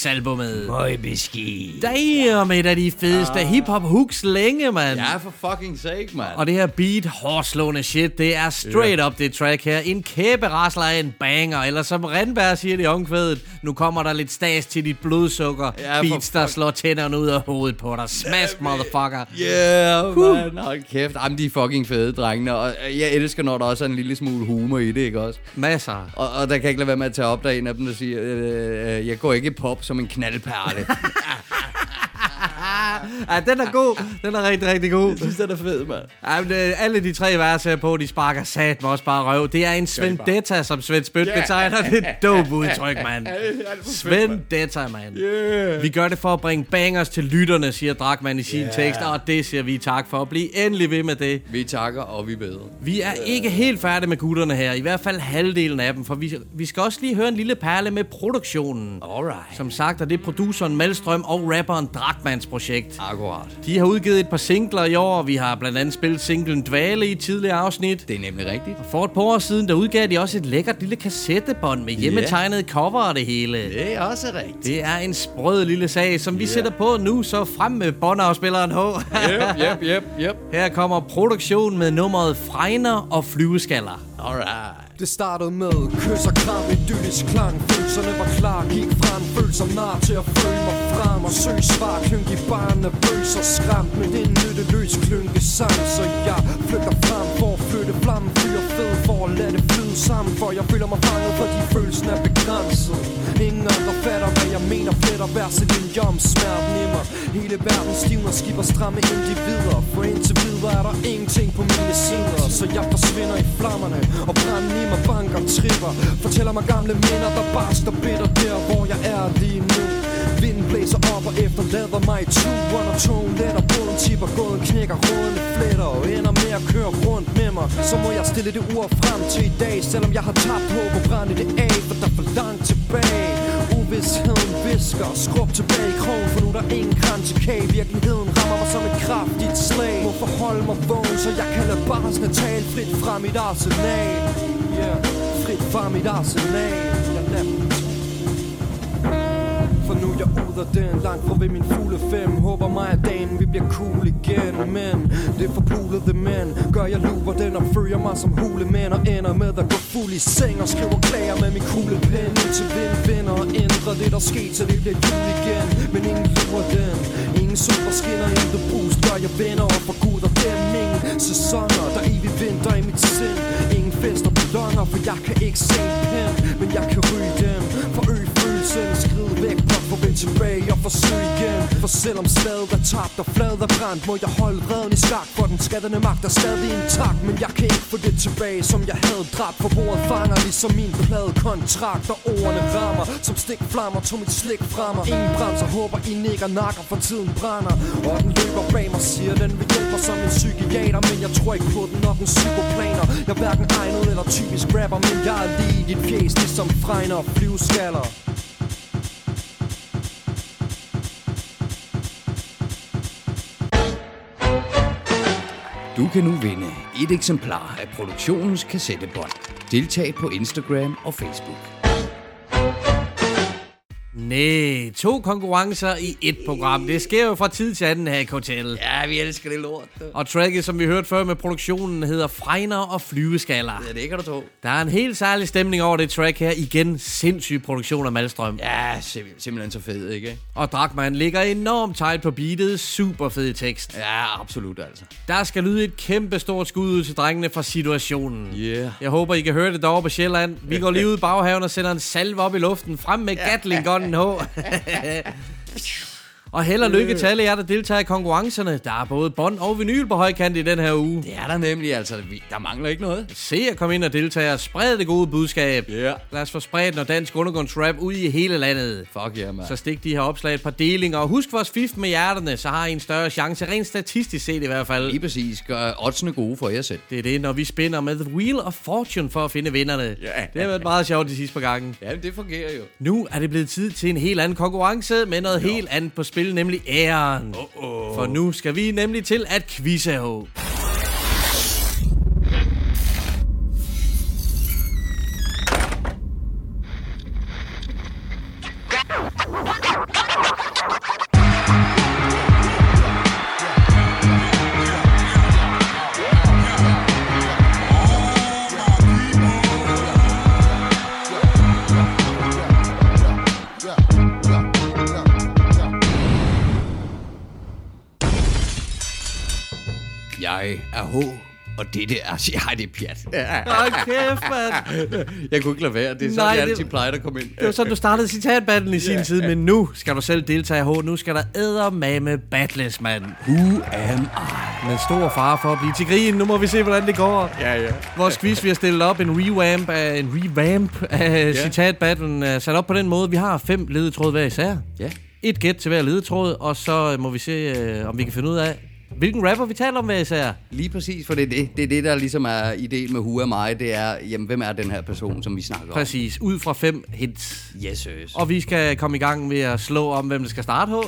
4-5-6 albumet. Møj beskidt. Damn, et af de fedeste hip-hop hooks længe, mand. Ja, for fucking sake, mand. Og det her beat, hårdslående shit, det er straight up det track her. En kæberasler af en banger, eller som Rindberg siger det i omkvædet, nu kommer der lidt stas til dit blodsukker. Ja, Beats, der slår tænderne ud af hovedet på dig. Smash, motherfucker. Yeah, man. Hold kæft. Jamen, de er fucking fede, drengene. Og jeg elsker, når der også er en lille smule humor i det, ikke også? Masser. Og, og der kan jeg ikke lade være med at tage op, der er en af dem, der siger, øh, øh, jeg går ikke pop som en knaldperle. Ja, den er god. Den er rigtig, rigtig god. Jeg synes, den er fed, mand. Ja, men, øh, alle de tre vers her på, de sparker sat mig også bare røv. Det er en Svendetta, som Svend Ja. betegner. Det er et dope udtryk, mand. Svendetta, mand. Yeah. Vi gør det for at bringe bangers til lytterne, siger Drakman i sin Yeah. tekst, og det siger vi tak for. Bliv endelig ved med det. Vi takker, og vi beder. Vi er ikke helt færdige med gutterne her, i hvert fald halvdelen af dem, for vi, vi skal også lige høre en lille perle med produktionen. Alright. Som sagt er det produceren Malstrøm og rapperen Drakmans projekt. Akkurat. De har udgivet et par singler i år, vi har blandt andet spillet singlen Dvale i et tidligere afsnit. Det er nemlig rigtigt. Og for et par år siden, der udgav de også et lækkert lille kassettebånd med hjemmetegnet cover og det hele. Det er også rigtigt. Det er en sprød lille sag, som vi sætter på nu, så frem med båndafspilleren H. Yep, yep, yep, yep. Her kommer produktion med nummeret Fregner og Flyveskaller. Alright. Det startede med kys og kram, idyllisk klang. Følelserne var klar, gik frem. Følte som nar til at føle mig frem. Og søg svar, klynk i barn, nervøs og skræmt Men det er en nytteløs klynke sang Så jeg flygter frem for at flytte flammen Fyre fed for sammen For jeg føler mig fanget, fordi følelsen er begrænset. Ingen andre fatter, hvad jeg mener Fletter verset linjer om smerten i mig Hele verden stivner, skipper stramme individer. For indtil videre er der ingenting på mine sider. Så jeg forsvinder i flammerne Og branden i mig banker tripper. Fortæller mig gamle minder, der bare står bitter Der hvor jeg er lige nu blæser op og efterlader mig i turen. Og togen letter, båden tipper, gåden knækker Rådene fletter og ender med at køre rundt med mig. Så må jeg stille det ur frem til i dag Selvom jeg har tabt håb og brænde det af For der er for langt tilbage. Uvidsheden visker Skrub tilbage i krogen For nu er der ingen kransekage Virkeligheden rammer mig som et kraftigt slag. Må forholde mig vågen Så jeg kan lade barsene tale Frit fra mit arsenal. Yeah, frit fra mit arsenal. Jeg lader for nu jeg ud af den Langt fra ved min fugle fem. Håber mig at dagen vi bliver cool igen Men det er forpulede mænd Gør jeg luver den og følger mig som hulemænd Og ender med at gå fuld i seng Og skriver klager med min kuglepen til vind vinder og ændrer det der sker Så det bliver jul igen. Men ingen lurer den Ingen sol der skinner Intet brus gør jeg venner Og for Gud og dem. Ingen sæsoner Der evig vinter i mit sind. Ingen fester på lønner For jeg kan ikke se en pen Men jeg kan ryge dem. For øg følelsen Skride væk blot for vend tilbage og forsøg igen. For selvom slaget er tabt og fladet er brændt Må jeg holde vreden i skak For den skattende magt er stadig intakt. Men jeg kan ikke få det tilbage som jeg havde dræbt. For bordet fanger ligesom min plade kontrakt Og ordene rammer som stik flammer Tog mit slik fra mig Ingen bremser håber I nikker nakker for tiden brænder. Og den løber bag mig siger den vil hjælpe mig som en psykiater. Men jeg tror ikke på den når den psykoplaner. Jeg er hverken egnet eller typisk rapper Men jeg er lige i dit fjes ligesom fregner og flyveskaller. Du kan nu vinde et eksemplar af produktionens kassettebånd. Deltag på Instagram og Facebook. Nej, to konkurrencer i et program. Det sker jo fra tid til anden her i Hotel. Ja, vi elsker det lort. Og tracket, som vi hørte før med produktionen, hedder Fregner og Flyveskaller. Ja, det kan du tro. Der er en helt særlig stemning over det track her. Igen, sindssyg produktion af Malstrøm. Ja, sim- simpelthen så fed, ikke? Og Drakman ligger enormt tight på beatet. Super fed tekst. Ja, absolut altså. Der skal lyde et kæmpe stort skud ud til drengene fra situationen. Yeah. Jeg håber, I kan høre det derovre på Sjælland. Vi går lige ud i baghaven og sender en salve op i luften. Frem med Gatling Gunnen H. og held og lykke til alle jer, der deltager i konkurrencerne. Der er både bånd og vinyl på højkant i den her uge. Det er der nemlig, altså. Der mangler ikke noget. Se at komme ind og deltage og spred det gode budskab. Ja. Lad os få spredt noget dansk undergrundsrap ud i hele landet. Fuck yeah, man. Så stik de her opslag et par delinger. Og husk vores fif med hjerterne, så har I en større chance, rent statistisk set i hvert fald. Lige præcis. Gør oddsene gode for jer selv. Det er det, når vi spinner med The Wheel of Fortune for at finde vinderne. Ja. Det har været meget sjovt de sidste par gange. Ja, det fungerer jo. Nu er det blevet tid til en helt anden konkurrence med noget helt andet på spil, nemlig æren. Uh-oh. For nu skal vi nemlig til at quizze Jeg er H, og det er... Ej, det er pjat. Hold kæft, mand. Jeg kunne ikke lade være. Det er sådan, Nej, jeg det- altid plejer at komme ind. Det var sådan, du startede citatbattlen i sin tid, men nu skal du selv deltage H. Nu skal der eddermame battles, mand. Who am I? Med stor fare for at blive til grin. Nu må vi se, hvordan det går. Ja, ja. Vores quiz, vi har stillet op en revamp af, en revamp af Ja. citatbattlen, uh, sat op på den måde. Vi har fem ledetråde hver især. Ja. Et gæt til hver ledetråd, og så må vi se, uh, om vi kan finde ud af, hvilken rapper vi taler om hver især. Lige præcis, for det er det, det, er det der ligesom er ideen med Who am I, det er, jamen, hvem er den her person, som vi snakker Præcis, ud fra fem hints. om? Yes, sirs. Og vi skal komme i gang med at slå om, hvem der skal starte. Det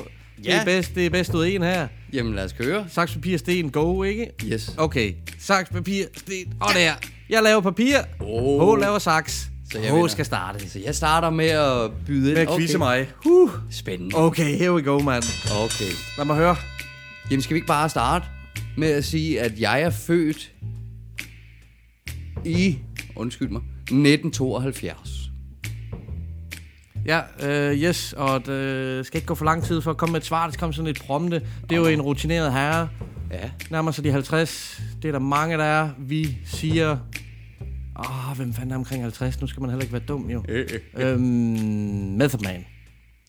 Ja. er bedst, det er bedst ud af en her. Jamen, lad os køre. Saks, papir, sten, go, ikke? Yes. Okay, saks, papir, sten, og der. Jeg laver papir, Oh. H laver saks. Så jeg H vinder. skal starte. Så jeg starter med at byde ind. Med at quizze mig. Uh. Spændende. Okay, here we go, man. Okay. Lad mig høre. Jamen, skal vi ikke bare starte med at sige, at jeg er født i, undskyld mig, 1972. Ja, øh, yes, og det skal ikke gå for lang tid for at komme med et svar. Det komme sådan lidt prompte. Det er jo en rutineret herre. Ja. Nærmer sig de 50. Det er der mange, der er. Vi siger... Åh, oh, hvem fanden er omkring 50? Nu skal man heller ikke være dum, jo. øhm, Method Man.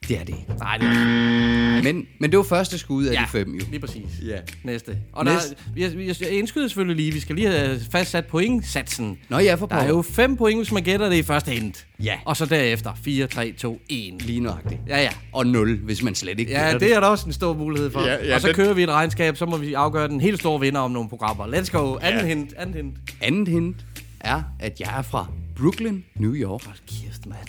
Det er det ikke. Nej, det er Men, men det var første skud af Ja. de fem, jo. Lige præcis. Ja. Næste. Og Næste. der, vi, vi, jeg indskyder selvfølgelig lige, vi skal lige have fastsat pointsatsen. Nå ja, for Der er jo fem point, hvis man gætter det i første hint. Ja. Og så derefter 4, 3, 2, 1. Lige nøjagtigt. Ja, ja. Og 0, hvis man slet ikke Ja, det er der også en stor mulighed for. Ja, ja, og så det- kører vi et regnskab, så må vi afgøre den helt store vinder om nogle programmer. Let's go. Anden Ja. hint. Anden hint. Andet hint er, at jeg er fra Brooklyn, New York. Kæft, mand.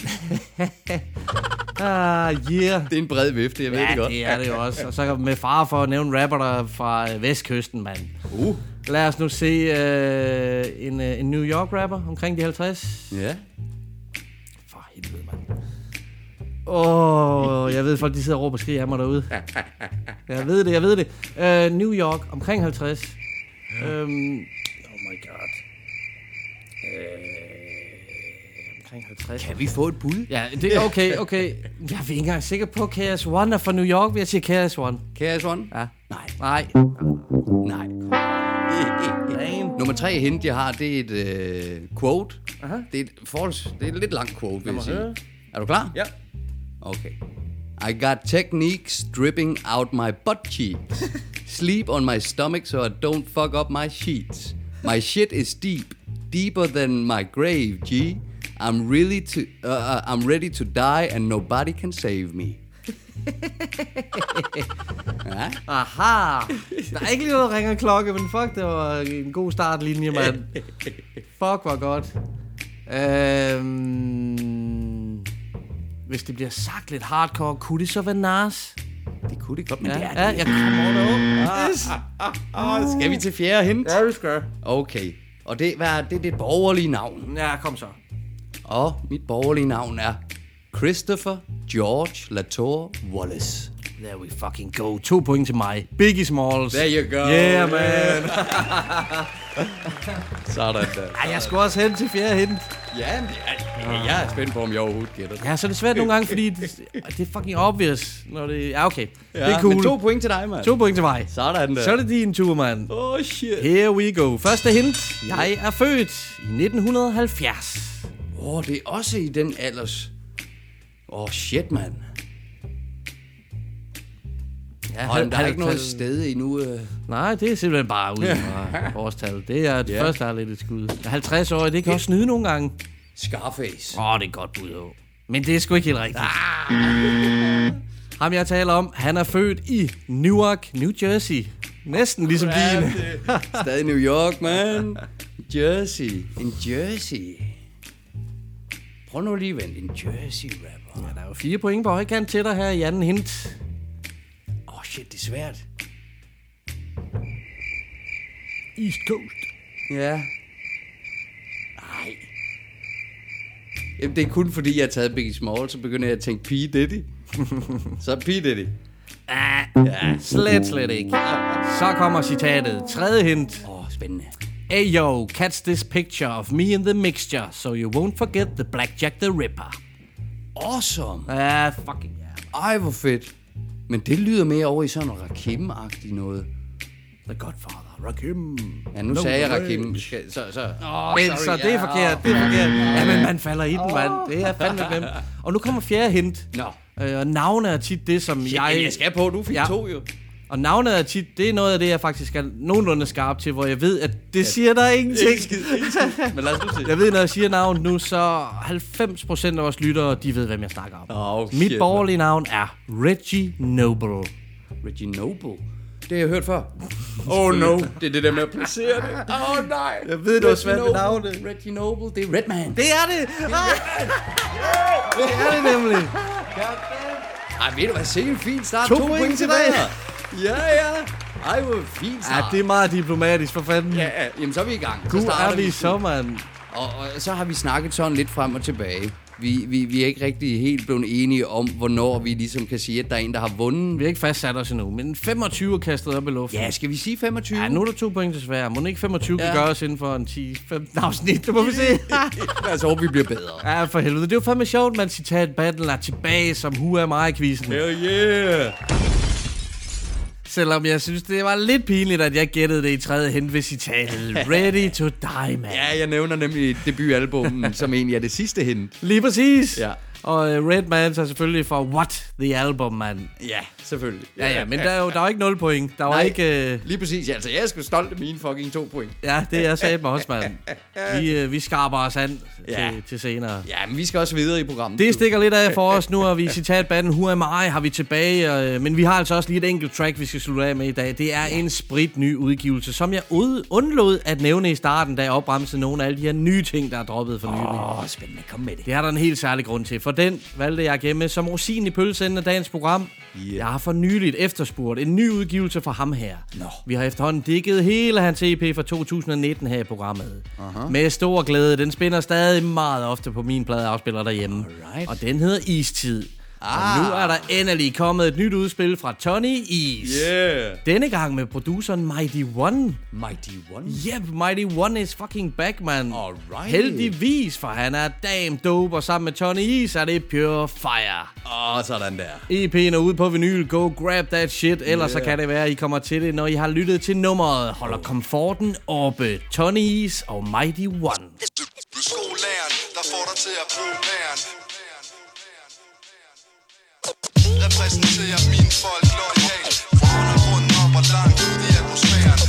ah, yeah. Det er en bred vifte, jeg ved ja, det godt. det er det jo også. Og så med far for at nævne rapper der er fra øh, vestkysten, mand. Uh. Lad os nu se øh, en, øh, en New York rapper omkring de 50. Ja. For helvede, mand. Åh, oh, jeg ved, folk de sidder og råber og skriger af mig derude. Jeg ved det, jeg ved det. Uh, New York, omkring 50. Um, oh my god. Uh, omkring 50. Kan vi få et bud? Ja, det er okay, okay. Jeg er ikke engang sikker på, KS One er fra New York, vil jeg sige KS One. KS One? Ja. Nej. Nej. Nej. Nummer tre hint, jeg har, det er et øh, quote. Aha. Det er et, forholds, det er et lidt langt quote, vil jeg sige. høre. Er du klar? Ja. Okay. I got techniques dripping out my butt cheeks. Sleep on my stomach so I don't fuck up my sheets. My shit is deep, deeper than my grave, G. I'm really to, uh, uh, I'm ready to die and nobody can save me. ja. Aha! Der er ikke lige noget ringer klokke, men fuck, det var en god startlinje, mand. fuck, hvor godt. Øhm, hvis det bliver sagt lidt hardcore, kunne det så være Nas? Det kunne det godt, men Ja, det er ja det. jeg kommer over. Ah, ah, skal vi til fjerde hint? Ja, vi skal. Okay. Og det, hvad er, det er det borgerlige navn. Ja, kom så. Og mit borgerlige navn er Christopher George Latour Wallace. There we fucking go. To point til mig. Biggie Smalls. There you go. Yeah, man. Sådan der. Ej, jeg skulle også hen til fjerde hint. Ja, men er, jeg er spændt på, om jeg overhovedet gætter det. Ja, så er det svært nogle gange, fordi det, det er fucking obvious, når det... Ja, okay. Ja, det er cool. men to point til dig, mand. To point til mig. Sådan der. Så er det din tur, mand. Oh, shit. Here we go. Første hint. Jeg er født i 1970. Åh, oh, det er også i den alders... Åh, oh, shit, mand. Ja, Hold, der er ikke noget sted endnu. Øh. Nej, det er simpelthen bare ud fra årstal. Det er det Ja. første, der er lidt et skud. 50 år, det kan også snyde nogle gange. Scarface. Åh, oh, det er godt bud, jo. Men det er sgu ikke helt rigtigt. Ah. Ham, jeg taler om, han er født i Newark, New Jersey. Næsten ligesom det- Stadig New York, man. Jersey. En Jersey. Prøv nu lige at vente. En Jersey-rapper. Ja, der er jo fire point på højkant til dig her i anden hint. Åh, oh, shit, det er svært. East Coast. Ja. Nej. Jamen, det er kun fordi, jeg har taget Biggie Small, så begynder jeg at tænke P. Diddy. så P. Diddy. Ah, ja, slet, slet ikke. Så kommer citatet. Tredje hint. Åh, oh, spændende. Hey yo, catch this picture of me in the mixture, so you won't forget the Blackjack the Ripper. Awesome. Ja, fucking ja. Ej, hvor fedt. Men det lyder mere over i sådan noget Rakim-agtigt noget. The Godfather, Rakim. Ja, nu No sagde jeg. Rakim. Så, så. Oh, men så det er forkert, det er forkert. Ja, men man falder i den, mand. Det er fandme glemt. Og nu kommer fjerde hint. Nå. Øh, og navne er tit det, som Shit, jeg... jeg skal på, du fik to jo. Og navnet er tit, det er noget af det, jeg faktisk er nogenlunde skarp til, hvor jeg ved, at det siger der ingenting. Ikke skid, ikke skid. Men lad os nu se. Jeg ved, når jeg siger navn nu, så 90% af vores lyttere, de ved, hvem jeg snakker om. Oh, Mit shit, borgerlige navn er Reggie Noble. Reggie Noble. Det har jeg hørt før. Oh no. Det er det der med at placere det. Oh nej. Jeg ved, det var svært med navnet. Reggie Noble, det er Redman. Det er det! Det er det nemlig. Ej, ved du hvad, sikke en fin start. To point til dig. Ja, ja. Ej, hvor fint Ja, start. det er meget diplomatisk, for fanden. Ja, ja. Jamen, så er vi i gang. Så Gud starter er vi så, mand. Og, og så har vi snakket sådan lidt frem og tilbage. Vi, vi, vi er ikke rigtig helt blevet enige om, hvornår vi ligesom kan sige, at der er en, der har vundet. Vi har ikke fastsat os endnu, men 25 er kastet op i luften. Ja, skal vi sige 25? Ja, nu er der to point desværre. Må ikke 25 ja. Ja. kan gøres inden for en 10-15 afsnit? Det må vi se. Lad os håbe, vi bliver bedre. ja, for helvede. Det er jo fandme sjovt, man citat battle er tilbage som Who Am I-quizzen. Hell yeah! Selvom jeg synes, det var lidt pinligt, at jeg gættede det i tredje hen ved citatet. Ready to die, man. Ja, jeg nævner nemlig debutalbummet, som egentlig er det sidste hint. Lige præcis. Ja. Og uh, Redman tager selvfølgelig for What the Album, man. Ja, selvfølgelig. Ja, ja, men der er jo der er jo ikke 0 point. Der var Nej, ikke... Uh, Lige præcis. Altså, jeg er sgu stolt af mine fucking to point. ja, det er sat mig også, mand. Vi, uh, vi skarper os an Ja. til, til senere. Ja, men vi skal også videre i programmet. Det stikker lidt af for os. Nu har vi citatbanden Who Am I har vi tilbage. Øh, men vi har altså også lige et enkelt track, vi skal slutte af med i dag. Det er en sprit ny udgivelse, som jeg ud, undlod at nævne i starten, da jeg opremsede nogle af alle de her nye ting, der er droppet for nylig. Åh, oh, spændende. Kom med det. Det har der en helt særlig grund til. For den valgte jeg at gemme som rosin i pølseenden af dagens program. Yeah. Jeg har for nyligt efterspurgt en ny udgivelse fra ham her. Nå. Vi har efterhånden dækket hele hans EP fra 2019 her i programmet. Uh-huh. Med stor glæde. Den spænder stadig meget ofte på min pladeafspiller derhjemme. Alright. Og den hedder Istid. Ah. Og nu er der endelig kommet et nyt udspil fra Tony Is. Yeah. Denne gang med produceren Mighty One. Mighty One. Yep, Mighty One is fucking back, man. Alright. Heldigvis, for han er damn dope, og sammen med Tony Is er det pure fire. Åh, oh, sådan der. EP'en er ude på vinyl. Go grab that shit. Ellers Yeah. så kan det være, at I kommer til det, når I har lyttet til nummeret. Holder komforten oppe. Tony Is og Mighty One. Skolæreren, der får dig til at bruge pæren Repræsenterer mine folk loyalt Hånden rundt op og langt ud i atmosfæren.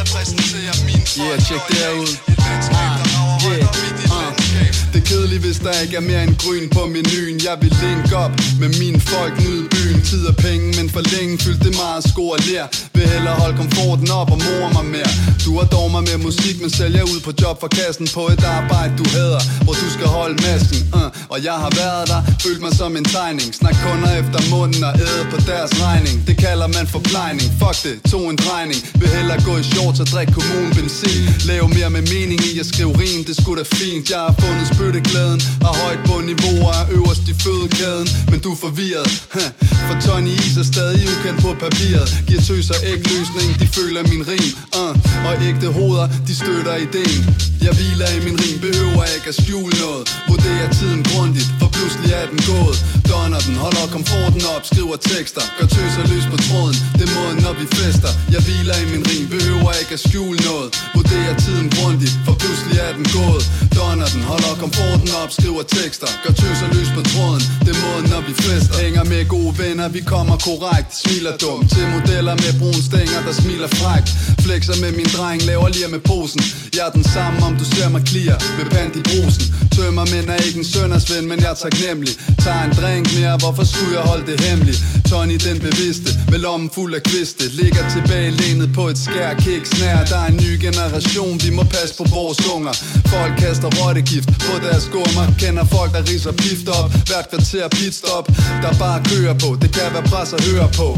Repræsenterer mine folk Yeah, check ud. Et landskab, der rager højt op i et landskab. Det kedeligt, hvis der ikke er mere end grøn på menuen. Jeg vil link op med mine folk, nyde byen Tid og penge, men for længe fyldte det meget sko og lær Vil hellere holde komforten op og mor mig mere. Du har dog mig med musik, men sælger ud på job for kassen På et arbejde du hader, hvor du skal holde masken uh, Og jeg har været der, følt mig som en tegning. Snak kunder efter munden og æde på deres regning. Det kalder man forplejning, fuck det, to en drejning. Vil hellere gå i shorts og drikke kommunen benzin Lave mere med mening i at skrive rim, det skulle da fint. Jeg har fundet spytteglæden, og højt på niveau er øverst i fødekæden. Men du er forvirret, huh. for Tony Is er stadig ukendt på papiret. Giver tøser ikke løsning, de føler min rim uh. Og ægte hoveder, de støtter ideen. Jeg hviler i min rim, behøver ikke at skjule noget. Vurderer tiden grundigt, for pludselig er den gået Donner den, holder komforten op, skriver tekster. Gør tøser lys på tråden, det er måden når vi fester. Jeg hviler i min rim, behøver ikke at skjule noget. Vurderer tiden grundigt, for pludselig er den gået Donner den, holder komforten op, skriver tekster. Gør tøser lys på tråden, det er måden når vi fester. Hænger med gode venner, vi kommer korrekt. Smiler dumt til modeller med brun stænger, der smiler frækt. Flexer med min dreng, laver lige med posen. Jeg er den samme, om du ser mig clear Med pant i brusen. Tømmer men er ikke en søndersven, men jeg tager taknemmelig. Tager en drink mere, hvorfor skulle jeg holde det hemmeligt? Tony den bevidste, med lommen fuld af kviste. Ligger tilbage lænet på et skær, kiks nær Der er en ny generation, vi må passe på vores unger. Folk kaster rottegift på deres skummer. Kender folk, der riser pift op. Hvert kvarter pitstop, der bare kører på. Det kan være pres at høre på.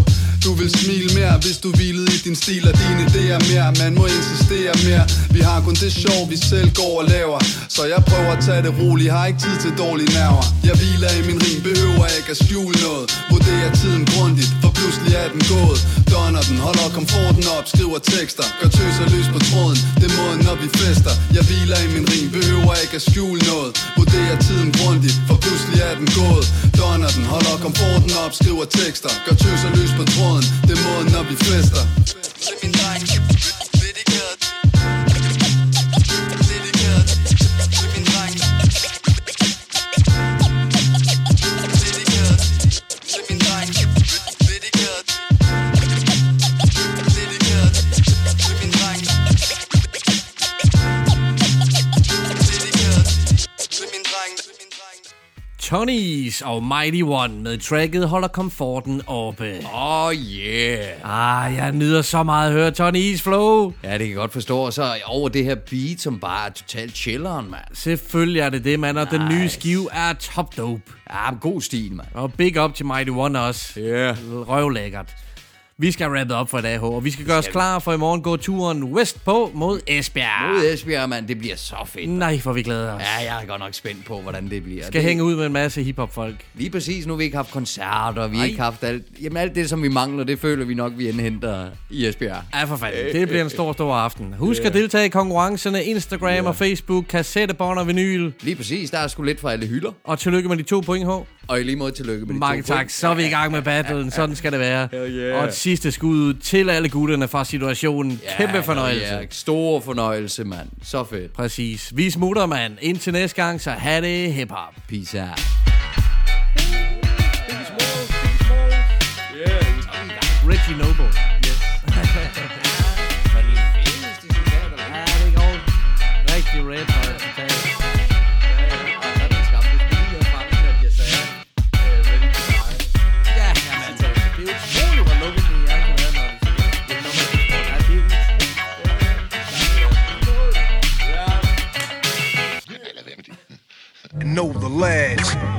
Du vil smile mere, hvis du hvilede i din stil og dine idéer mere. Man må insistere mere. Vi har kun det sjov, vi selv går og laver. Så jeg prøver at tage det roligt, har ikke tid til dårlige nerver. Jeg hviler i min rim, behøver ikke at skjule noget. Vurderer tiden grundigt, for pludselig er den gået. Donner den, holder komforten op, skriver tekster. Gør tøser løs på tråden, det er måden når vi fester. Jeg hviler i min rim, behøver ikke at skjule noget. Vurderer tiden grundigt, for pludselig er den gået. Donner den, holder komforten op, skriver tekster. Gør tøser løs på tråden, det er måden når vi fester. Se min dreng, Tonys og Mighty One med tracket holder komforten oppe. Oh yeah. Ah, jeg nyder så meget at høre Tonys flow. Ja, det kan jeg godt forstå. Og så over det her beat, som bare er totalt chilleren, mand. Selvfølgelig er det det, mand, og den Nice. nye skive er top dope. Ja, god stil, mand. Og big up til Mighty One også. Ja. Yeah. Røvlækkert. Vi skal wrap op for i dag, H, og vi skal gøre os klar for i morgen gå turen vestpå mod Esbjerg. Mod Esbjerg, mand. Det bliver så fedt. Nej, for vi glæder os. Ja, jeg er godt nok spændt på, hvordan det bliver. Skal det, hænge ud med en masse hiphop-folk. Lige præcis. Nu har vi ikke haft koncerter, vi har ikke haft alt. Jamen alt det, som vi mangler, det føler vi nok, vi indhenter i Esbjerg. Ja, for fanden. Det bliver en stor, stor aften. Husk at deltage i konkurrencerne, Instagram og Facebook, kassettebånd og vinyl. Lige præcis. Der er sgu lidt fra alle hylder. Og tillykke med de to point, H. Og i lige måde tillykke med de Mange to tak. point. Så er vi i gang med battlen. Sådan skal det være. Hell yeah. Og sidste skud til alle gutterne fra situationen. Ja, Kæmpe fornøjelse. Ja, stor fornøjelse, mand. Så fedt. Præcis. Vi smutter, mand. Indtil næste gang, så have det hip-hop. Peace out. Richie Noble. Yes. Men det er ikke over. Rigtig red. know the ledge.